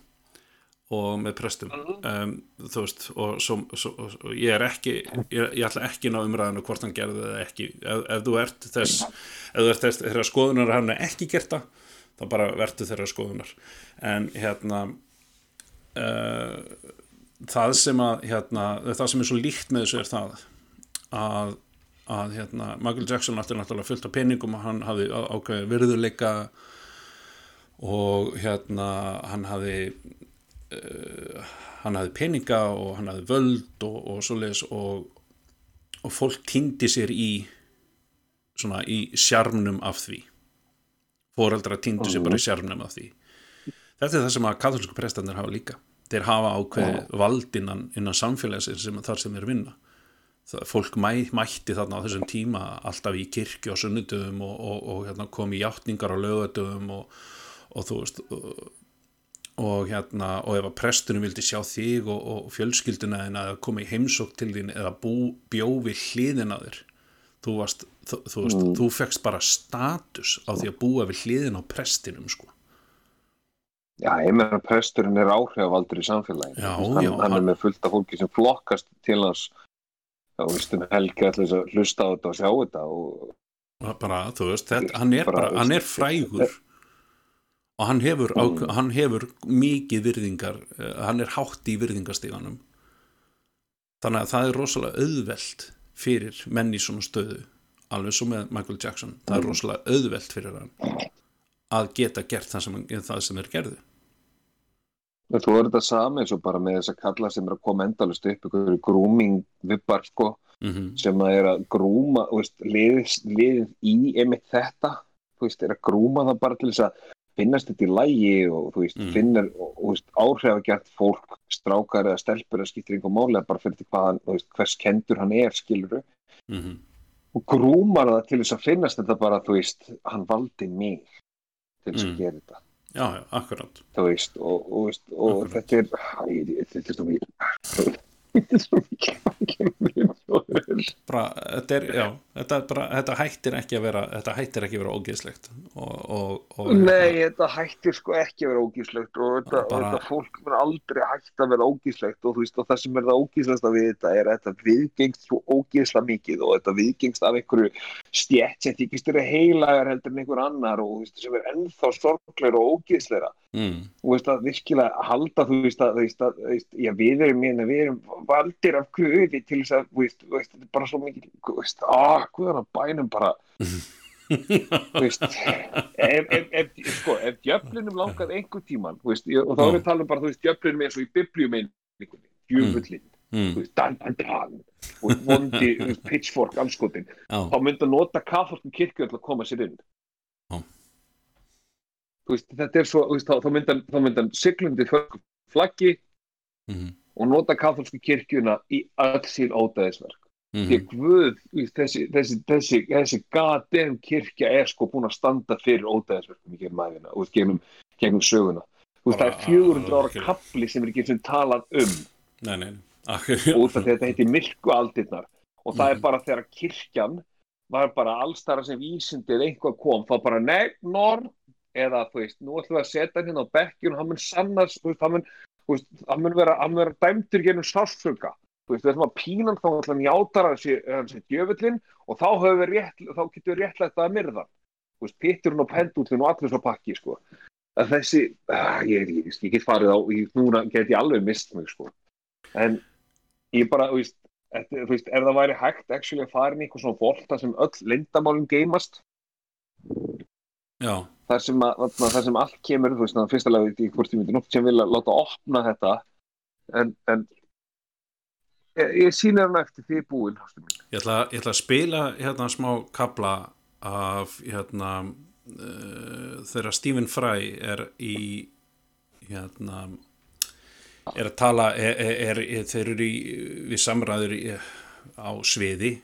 og með prestum. Um, þú veist, og svo, svo, og ég er ekki, ég, ég ætla ekki ná umræðinu hvort hann gerði það ekki. Ef, ef þú ert þess, ef þú ert þess þeirra skoðunar hann er ekki gert það þá bara verður þeirra skoðunar. En hérna uh, það sem að hérna, það sem er svo líkt með þessu er það að, að hérna, Michael Jackson átti náttúrulega fullt af peningum og hann hafði á- ákveðið virðuleika og hérna hann hafði uh, hann hafði peninga og hann hafði völd og, og svoleiðis og, og fólk týndi sér í svona í sjarmnum af því foreldra týndu sér bara í sjarmnum af því. Þetta er það sem að katholsku prestandir hafa líka. Þeir hafa ákveðið vald innan, innan samfélagsins sem þar sem þeir vinna. Það, fólk mæ, mætti þarna á þessum tíma alltaf í kirkju á sunnudöfum og, og, og hérna, kom í játningar á lögadöfum og, og þú veist og, og hérna og ef að prestunum vildi sjá þig og, og fjölskylduna en að koma í heimsók til þín eða bjó við hliðin að þér þú varst, þú, þú veist, þú fegst bara status á því að búa við hliðin á prestinum sko. Já, ég meina presturinn er áhrifavaldur í samfélagi Já, hann, já, hann er með fullt af fólki sem flokkast til hans. Þá veist um helgi allir að hlusta á þetta og sjá þetta og bara, þú veist, þetta, hann er Bara, bara, hann er frægur. og hann hefur, á, Mm. hann hefur mikið virðingar, eh, hann er hátt í virðingastíganum þannig að það er rosalega auðvelt fyrir menn í svona stöðu alveg svo með Michael Jackson það er Mm. rosalega auðvelt fyrir hann að geta gert það sem, það sem er gerðu En Þú er þetta sami eins og bara með þess að kalla sem er að koma endalust upp ykkur grooming vibbar sko mm sem að er að grúma liðið, í einmitt þetta þú veist, er að grúma það bara til þess að finnast þetta í lægi og þú veist, Mm. finnir og, og veist, áhrifagjart fólk strákar eða stelpur að skiptir einhver máli bara fyrir til hvað hann, hvers kendur hann er skiluru -hmm. Og grúmar það til þess að finnast þetta bara, þú veist, hann valdi mig til þess Mm. að gera þetta. Já, akkurat. Þú veist, og, og, og þetta er þetta er þetta er þetta er, þetta, er bara, þetta hættir ekki að vera þetta hættir ekki að vera og, og Nei, þetta hættir sko ekki að vera ógíslegt og þetta, Bara- og þetta fólk mun aldrei hægt að vera ógíslegt og þú veist og það sem er það ógíslegasta við þetta er að þetta viðgengst svo ógísla mikið og þetta viðgengst af einhverju stjætt sem þykist eru heilagar heldur en einhver annar og þú veist sem er ennþá sorgleira og ógísleira mm, þú veist að virkilega halda þú veist að, veist að veist, já, við erum hérna, við erum valdir af guði til þess að veist, veist, þetta er bara svo mikið veist, ah, guðan að bænum bara. Þú veist ef, ef, ef, sko, ef djöflinum langað einhver tíman, veist, og þá erum við að tala um bara, þú veist, djöflinum eins og í biblíumeinningunni djöfullin, mm, þú veist, dan, dan, dan og vondi, pitchfork anskotin, þá myndi að nota katholskum kirkju að koma sér inn veist, þetta er svo veist, þá, þá myndi hann siglundi flaggi mm, og nota katholsku kirkjuna í öll sín ódæðisverk. Því mm, Guð, þú veist, þessi, þessi, þessi, þessi goddamn kirkja er sko búin að standa fyrir ódæðisverkum í gegnum þú veist, gegnum, gegnum söguna. Veist, það er Bara 400 ára kapli sem er ekki sem talað um. Nei, nei, því að þetta heitir myrku aldirnar og það er Mhm. bara þegar kirkjan var bara allstara sem vísindið einhvað kom, þá bara nei, norm eða þú veist, nú ætlum við að setja hann hérna á bekkjun og hann mun sannast þú veist, hann mun, veist, hann mun vera, hann mun vera dæmdur genum sársöka þú veist, við ætlum að pína hann þá ætlum hann játar hans í hans í djöfullin og þá höfum við rétt, þá getum við réttlætt að myrða hann. þú veist, pitturinn og pendullin og allir svo pakki, sko. Að þessi, ah, ég, ég, ég get farið á ég, núna get ég alveg mist mig, sko. En ég bara, þú veist, Þetta, þú veist, ef það væri hægt actually að fara inn í eitthvað svona bolta sem öll lindamálum geimast þar sem, að, þar sem allt kemur þú veist, fyrsta lega í hvort ég myndi nokkuð sem vilja láta opna þetta. En, en ég, ég sýnir hann eftir því búin ég ætla, ég ætla að spila hérna smá kabla af hérna uh, þegar Stephen Fry er í hérna er að tala er, er, er, þeir eru í, við samræður í, á sviði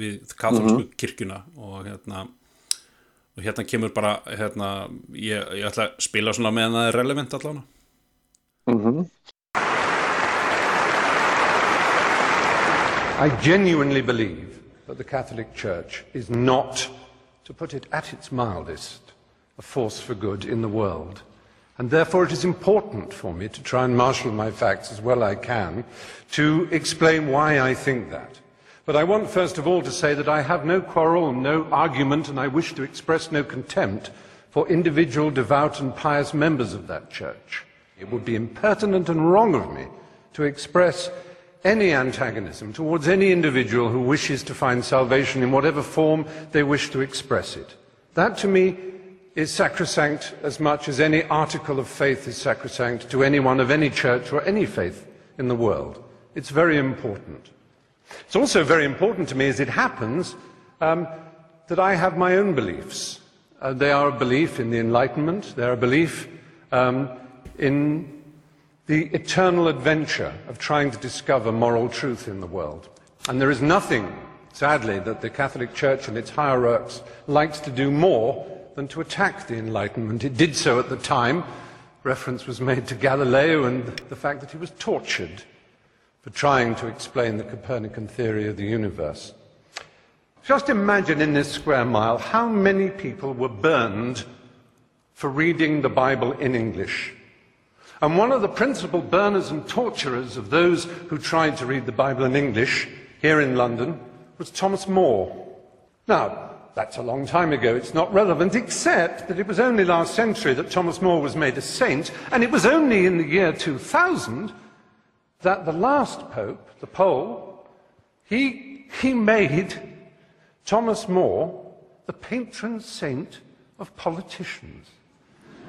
við katholsku kirkjuna og hérna og hérna kemur bara hérna, ég, ég ætla að spila svona meðan það er relevant allavega Mm -hmm. I genuinely believe that the Catholic Church is not, to put it at its mildest, a force for good in the world. And therefore it is important for me to try and marshal my facts as well I can to explain why I think that. But I want first of all to say that I have no quarrel, no argument, and I wish to express no contempt for individual devout and pious members of that church. It would be impertinent and wrong of me to express any antagonism towards any individual who wishes to find salvation in whatever form they wish to express it. That to me is sacrosanct as much as any article of faith is sacrosanct to anyone of any church or any faith in the world. It's very important. It's also very important to me, as it happens, um, that I have my own beliefs. Uh, they are a belief in the Enlightenment, they are a belief um, in the eternal adventure of trying to discover moral truth in the world. And there is nothing, sadly, that the Catholic Church and its hierarchs likes to do more than to attack the Enlightenment. It did so at the time. Reference was made to Galileo and the fact that he was tortured for trying to explain the Copernican theory of the universe. Just imagine in this square mile how many people were burned for reading the Bible in English. And one of the principal burners and torturers of those who tried to read the Bible in English here in London was Thomas More. Now, that's a long time ago. It's not relevant, except that it was only last century that Thomas More was made a saint, and it was only in the year 2000 that the last pope, the Pole, he, he made Thomas More the patron saint of politicians.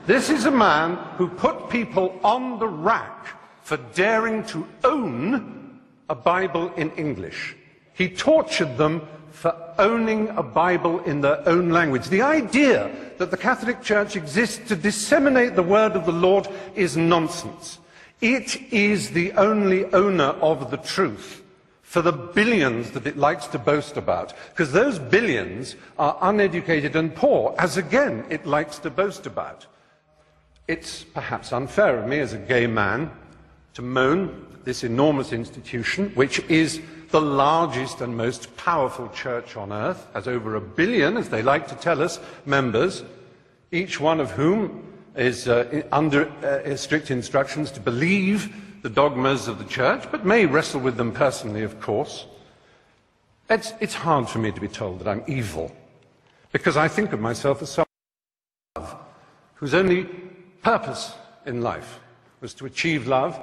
This is a man who put people on the rack for daring to own a Bible in English. He tortured them for owning a Bible in their own language. The idea that the Catholic Church exists to disseminate the word of the Lord is nonsense. It is the only owner of the truth for the billions that it likes to boast about, because those billions are uneducated and poor, as again it likes to boast about. It's perhaps unfair of me as a gay man to moan at this enormous institution, which is the largest and most powerful church on earth, has over a billion, as they like to tell us, members, each one of whom is uh, under uh, strict instructions to believe the dogmas of the church, but may wrestle with them personally, of course. It's, it's hard for me to be told that I'm evil, because I think of myself as someone whose only purpose in life was to achieve love,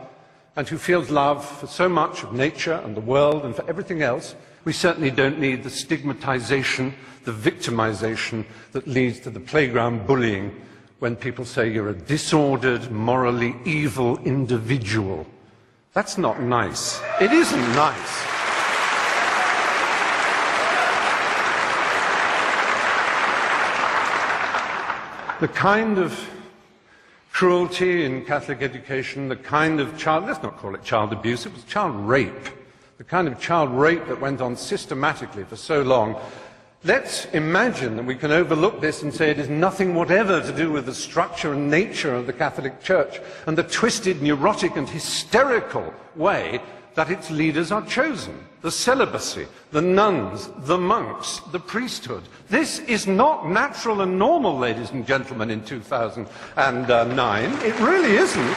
and who feels love for so much of nature and the world and for everything else, we certainly don't need the stigmatization, the victimization that leads to the playground bullying when people say you're a disordered, morally evil individual. That's not nice. It isn't nice. The kind of cruelty in Catholic education, the kind of child, let's not call it child abuse, it was child rape. The kind of child rape that went on systematically for so long. Let's imagine that we can overlook this and say it is nothing whatever to do with the structure and nature of the Catholic Church and the twisted, neurotic, and hysterical way that its leaders are chosen. The celibacy, the nuns, the monks, the priesthood. This is not natural and normal, ladies and gentlemen, in 2009. It really isn't.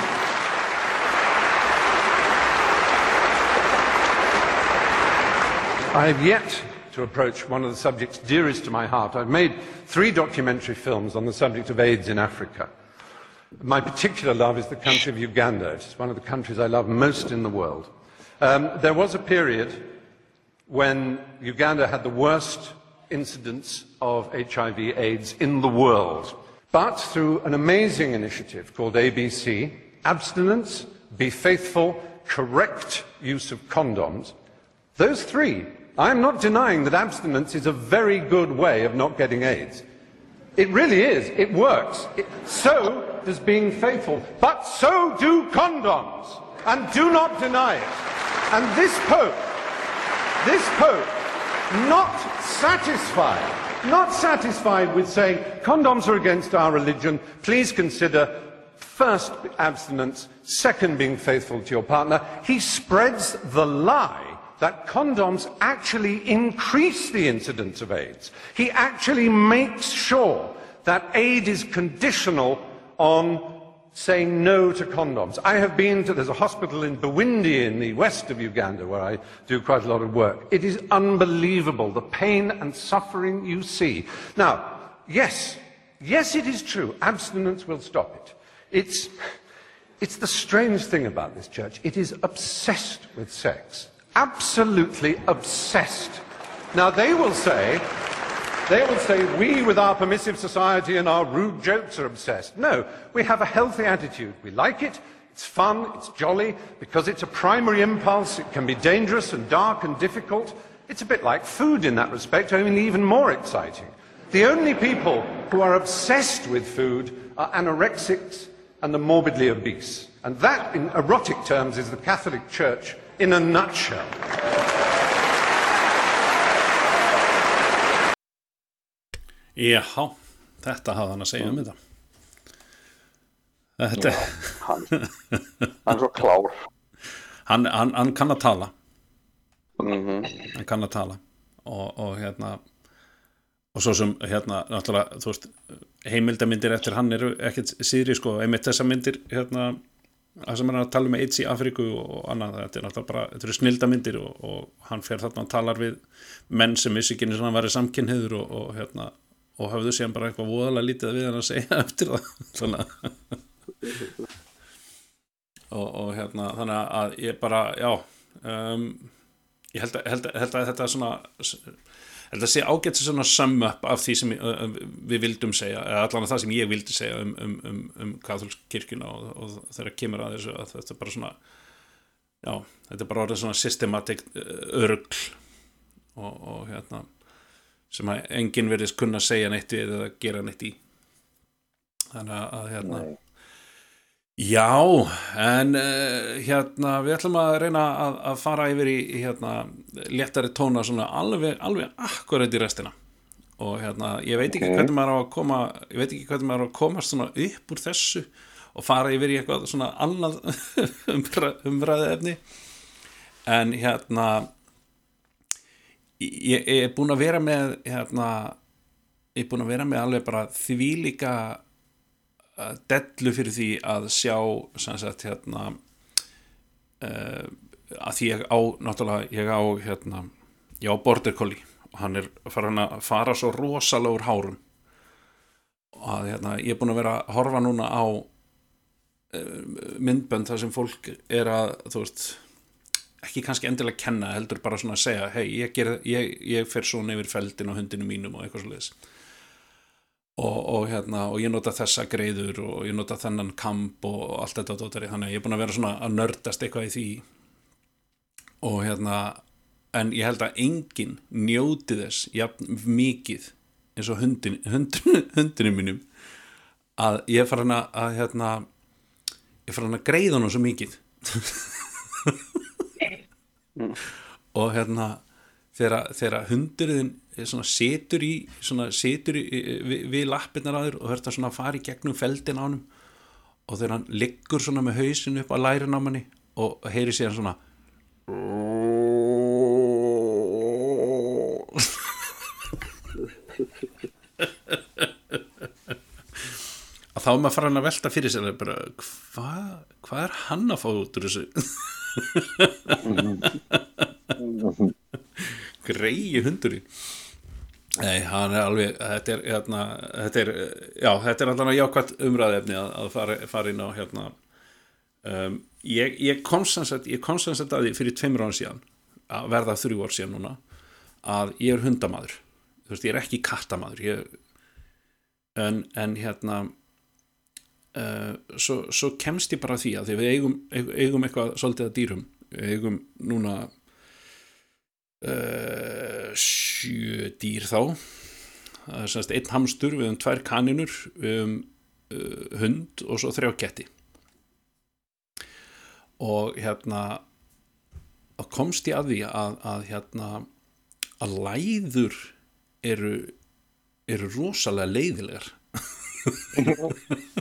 I have yet to approach one of the subjects dearest to my heart. I've made three documentary films on the subject of AIDS in Africa. My particular love is the country of Uganda. It's one of the countries I love most in the world. Um, there was a period when Uganda had the worst incidence of HIV AIDS in the world. But through an amazing initiative called ABC, abstinence, be faithful, correct use of condoms, those three, I'm not denying that abstinence is a very good way of not getting AIDS. It really is. It works. It, so does being faithful. But so do condoms. And do not deny it. And this Pope, this Pope, not satisfied, not satisfied with saying condoms are against our religion, please consider first abstinence, second being faithful to your partner. He spreads the lie that condoms actually increase the incidence of AIDS. He actually makes sure that aid is conditional on saying no to condoms. I have been to, there's a hospital in Bawindi in the west of Uganda where I do quite a lot of work. It is unbelievable, the pain and suffering you see. Now, yes, yes, it is true, abstinence will stop it. It's, it's the strange thing about this church. It is obsessed with sex. Absolutely obsessed. Now, they will say, they will say, we with our permissive society and our rude jokes are obsessed. No, we have a healthy attitude. We like it, it's fun, it's jolly, because it's a primary impulse, it can be dangerous and dark and difficult. It's a bit like food in that respect, only even more exciting. The only people who are obsessed with food are anorexics and the morbidly obese. And that, in erotic terms, is the Catholic Church in a nutshell. Já, þetta hafði hann að segja um þetta. Þetta, hann, (laughs) hann er svo klár. Hann, hann, hann kann að tala, mm hann kann að tala. Og, og hérna, og svo sem hérna, náttúrulega, þú veist, heimildamindir eftir hann eru ekkert síðri, sko, einmitt þessa myndir, hérna, það sem er að tala um AIDS í Afríku og annað, þetta er náttúrulega bara, þetta eru snildamindir og, og hann fer þarna og talar við menn sem vissi ekki eins og hann væri samkynniður og, og hérna, og hafðu síðan bara eitthvað voðalega lítið við hann að segja (laughs) eftir það svona. Og, og hérna þannig að ég bara, já um, ég held að, held, að, held að þetta er svona held að sé ágætt sem svona sum up af því sem við vildum segja, eða allan að það sem ég vildi segja um, um, um, um katholsk kirkjuna og, og þegar kemur að þessu að þetta er bara svona já, þetta er bara orðið svona systematik örgl og, og hérna sem að enginn verðist kunna segja neitt við eða gera neitt í þannig að hérna Nei. Já, en uh, hérna við ætlum að reyna að, að fara yfir í, hérna léttari tóna svona alveg, alveg akkurat í restina og hérna ég veit ekki Ok. hvernig maður á að koma ég veit ekki hvernig maður á að komast svona upp úr þessu og fara yfir í eitthvað svona annað (laughs) umræ, umræði efni en hérna ég, ég er búin að vera með hérna ég er búin að vera með alveg bara þvílíka uh, dellu fyrir því að sjá sagt hérna uh, að því ég á náttúrulega ég á hérna ég á border collie og hann er farin að fara svo rosalega úr hárum. Og að hérna ég er búin að vera að horfa núna á uh, myndbönd þar sem fólk er að þú veist ekki kannski endilega kenna heldur bara svona að segja hei, ég, ég, ég fer svona yfir feldin og hundinu mínum og eitthvað svoleiðis og, og hérna og ég nota þessa greiður og ég nota þennan kamp og allt þetta dótari, þannig að ég er búin að vera svona að nördast eitthvað í því. Og hérna en ég held að enginn njóti þess jafn mikið eins og hundin, hundin, (laughs) hundinu mínum að ég fara hana að hérna ég fara hana að greiða hann svo mikið. (laughs) Og hérna þegar, hundurinn setur í setur í, við, við lappirnar á þér og það svona að í gegnum feldin á hann og þegar hann liggur svona með hausin upp á lærin á manni og heyri síðan svona (laughs) að þá er maður að hann að velta fyrir sér bara, hvað hva er hann að fá út úr þessu (laughs) greiði hundurinn. Nei, hann er alveg þetta er, hérna, þetta er já, þetta er alltaf jákvæmt umræðefni að, að fara, fara inn á hérna um, ég, ég konstansett ég konstansett að því fyrir tveimur án síðan að verða þrjú ár síðan núna að ég er hundamadur þú veist, ég er ekki kattamadur ég, en, en hérna uh, svo, svo kemst ég bara því að því við eigum, eigum eitthvað svolítið að dýrum við eigum núna uh, sjö dýr þá. Það er semst einn hamstur við um tvær kaninur við um uh, hund og svo þrjá ketti. Og hérna að komst ég að því að, að hérna að læður eru eru rosalega leiðilegar (laughs) (laughs)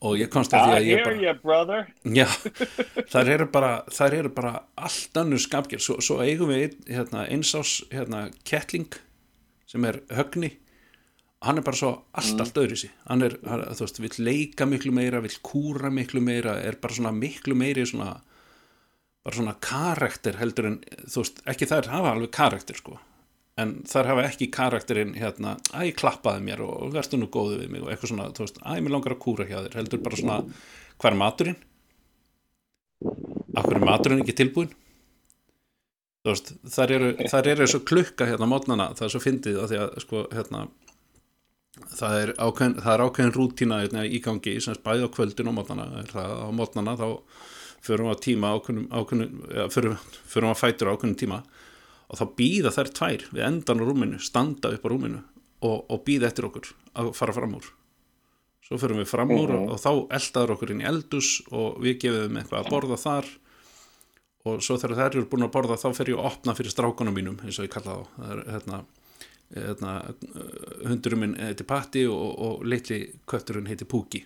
og ég komst að því að ég bara you. Já, (laughs) þær eru bara, þær eru bara allt annur skapgjör svo, svo eigum við einn, hérna, einsás hérna, kettling sem er högni. Hann er bara svo allt, allt öðru sí hann er, þú veist, vill leika miklu meira vill kúra miklu meira er bara svona miklu meiri svona bara svona karakter heldur en þú veist, ekki þær hafa alveg karakter sko en þær hafa ekki karakterinn hérna, ég klappaði mér og verður nú góðu við mig. Og eitthvað svona, þú veist, ég mér langar að kúra hjá þér. Heldur bara svona, hver er maturinn? Hverju er maturinn ekki tilbúin þú veist, þær eru, þær eru svo klukka hérna mótnana, það er svo fyndið að því að sko, hérna það er ákveðin, það er ákveðin rútína hérna, í gangi, sem bæði á kvöldin á mótnana er það á mótnana þá förum við á tíma ákveðin, ákveðin ja, förum, förum að fætur ákveðin tíma og þá býða þær tvær við endan á rúminu, standa upp á rúminu og, og býða eftir okkur að fara fram úr. Svo förum við fram úr og, og þá eldaður okkur inn í eldus og við gefum eitthvað að borða þar. Og svo þegar þær eru búin að borða þá fer ég að opna fyrir strákunum mínum eins og ég kalla þá. Það er hérna, hérna hundurinn minn heiti Patti og, og litli kötturinn heiti Púki.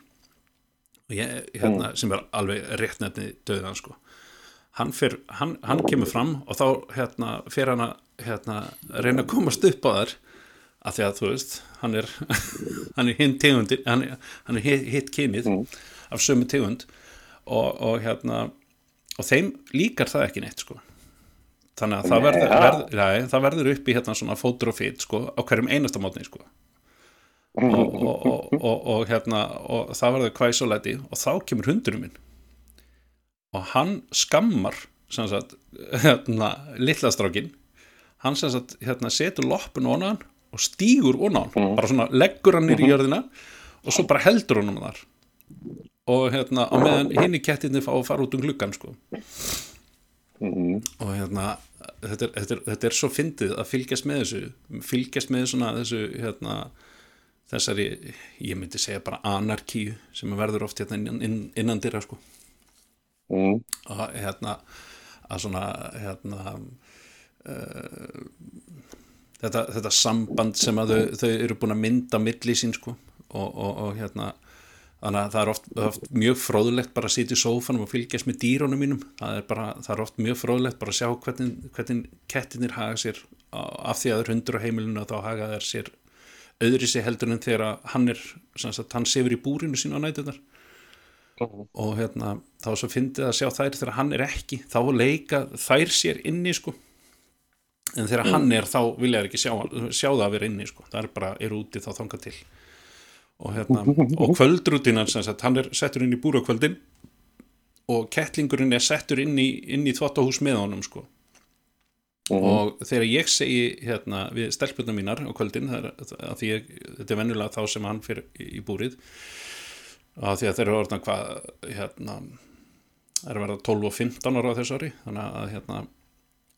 Ég, hérna, sem er alveg rétt nefni döðan sko hann, fer, hann, hann kemur fram og þá hérna, fer hann að hérna, reyna að komast upp á þar af því að þú veist hann er, (laughs) hann er hinn tegundin hann er, hann er hitt, kynið af sömu tegund og, og hérna og þeim líkar það ekki neitt sko. Þannig að það verður, verður, ja, það verður upp í hérna svona fótur og fit sko á hverjum einasta mótni sko. Og, og, og hérna og það verður kvæsulæti og þá kemur hundurinn minn og hann skammar sem sagt, hérna, litlastrákin hann sem sagt, hérna, setur loppun hann og stýgur á hann. Bara svona leggur hann nýri í jörðina og svo bara heldur hann um þar. Og hérna, á meðan hinn í kettinni fá að fara út um gluggan sko. Og hérna þetta er, þetta, er, þetta er svo fyndið að fylgjast með þessu fylgjast með svona þessu hérna þessari, ég myndi segja bara anarkíu sem verður oft hérna innan, inn, innan dyrra sko Mm. og hérna að svona hérna uh, þetta, þetta samband sem að þau, þau eru búin að mynda milli sín sko. Og, og, og hérna þannig að það er oft, oft mjög fróðlegt bara að sitja í sófanum og fylgjast með dýrónum mínum. Það er, bara, það er oft mjög fróðlegt bara að sjá hvernig, hvernig kettinir haga sér af því að það er hundur á heimilinu og þá haga þær sér öðri sig heldur en þegar hann er sagt, hann sefur í búrinu sín á nætunar og hérna þá svo fyndið að sjá þær þegar hann er ekki þá leika þær sér inni sko. En þegar hann er þá vilja þær ekki sjá, sjá það að vera inni sko. Það er bara, er úti þá þanga til. Og hérna og (laughs) kvöldrútinan sem sagt, hann er settur inn í búra kvöldin og kettlingurinn er settur inn í, inn í þvottahús með honum sko. Og þegar ég segi hérna við stelpunum mínar á kvöldin er, því ég, þetta er venjulega þá sem hann fyrir í búrið að því að þeir eru orðna hvað hérna er að verða 12 og 15 ára á þessu ári þannig að hérna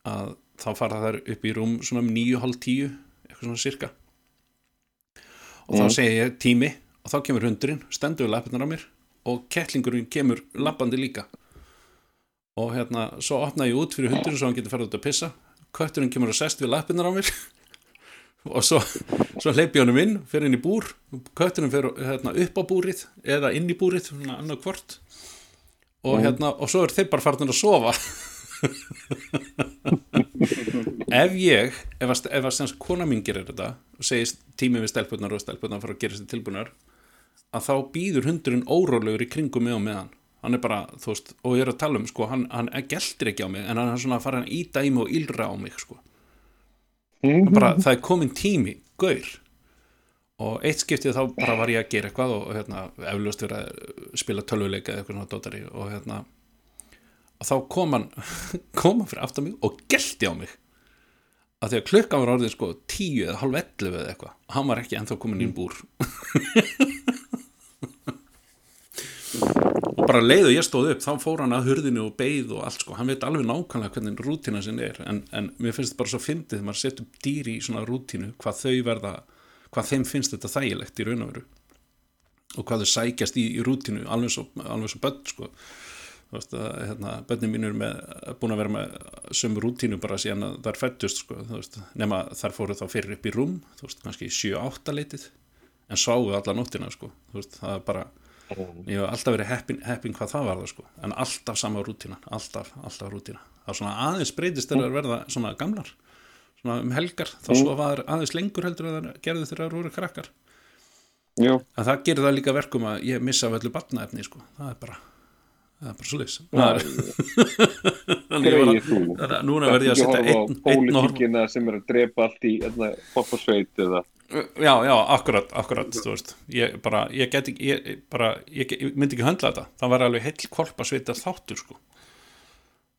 að þá fara þær upp í rúm svona um 9.30 eitthvað svona cirka og þá segi ég tími og þá kemur hundurinn, stendur við lappirnar á mér og kettlingurinn kemur lappandi líka. Og hérna svo opna ég út fyrir hundurinn svo hann getur farið út að pissa. Kötturinn kemur og sest við lappirnar á mér (laughs) og svo, svo hleypi honum inn fyrir inn í búr, kötturinn fyrir hérna, upp á búrið eða inn í búrið svona annað hvort. Og hérna og svo er þeir bara farin að sofa. (laughs) Ef ég ef að, að stens kona mín gerir þetta og segist tími við stelpunar og stelpunar fara að gera sér tilbúnar að þá býður hundurinn órólegur í kringum mig og með hann er bara, þú veist, og ég er að tala um sko, hann, hann geltir ekki á mig en hann er svona að fara að íta í mig og ylra á mig sko. Og bara, það er komin tími gaur. Og eitt skiptið þá bara var ég að gera eitthvað og hérna, eflaust verið að spila tölvuleika eða eitthvað svona dótari og hérna og þá kom hann (laughs) kom hann fyrir aftan mig og gelti á mig. Að því að klukkan var orðin sko tíu eða halv ellu eða eitthvað. Og hann var ekki ennþá komin í búr. og (laughs) bara leið og ég stóð upp þá fór hann að hurðinu og beigð og allt sko. Hann veit alveg nákvæmlega hvernig rútína sinni er en, en mér finnst þetta bara svo fyndið þegar maður setur dýri í svona rútínu hvað þau verða hvað þeim finnst þetta þægilegt í raun og veru. Og hvað þau sækjast í, í rútínu alveg svo, alveg svo börn sko. Þú veist að hérna, börnin mín eru með búin að vera með sömu rútínu bara síðan að það er fættust sko nema þar fóru þá fyrir upp í rúm þú veist, kannski 7-8 leitið en sváu alla nóttina sko. Veist, það er bara ég hef alltaf verið heppin, heppin hvað það var það sko. En alltaf sama rútína, alltaf, alltaf rútína það er svona aðeins breytist þegar það verða svona gamlar, svona um helgar. Þá svo var aðeins lengur heldur en það gerði þegar það voru krakkar. Jú, en það gerir það líka verkum að ég missa öllu batnaefni sko, það er bara það er bara svo leys (laughs) þannig að núna verð ég að setja einn, pólitíkina sem er að drepa allt í hérna, fólkvarsveit eða já, já, akkurat, akkurat ég bara, ég get ekki ég, bara, ég, get- ég myndi ekki höndla þetta. Það var alveg heill kolpasveitar þáttur sko.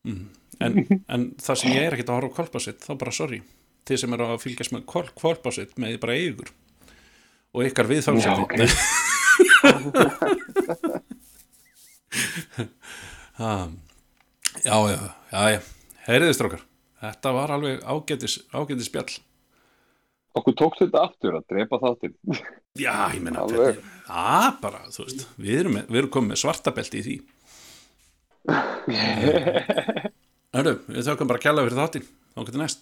Mm. en, (laughs) en það sem ég er ekkert að horfa á kolpasveit þá bara sorry, þið sem eru að fylgjast með kol, kolpasveit með bara eigur og ykkar við Já, ok. ha, (laughs) já, já, já, já heyriði strókar, þetta var alveg ágætis, ágætis spjall okkur tókst þetta aftur að drepa þáttinn (laughs) Já, ég meina, Alveg. hvernig, að bara, þú veist, við erum, við erum komið með svartabelti í því. (laughs) Hörru, við þökkum bara að kjalla fyrir þáttinn, þá getur næst.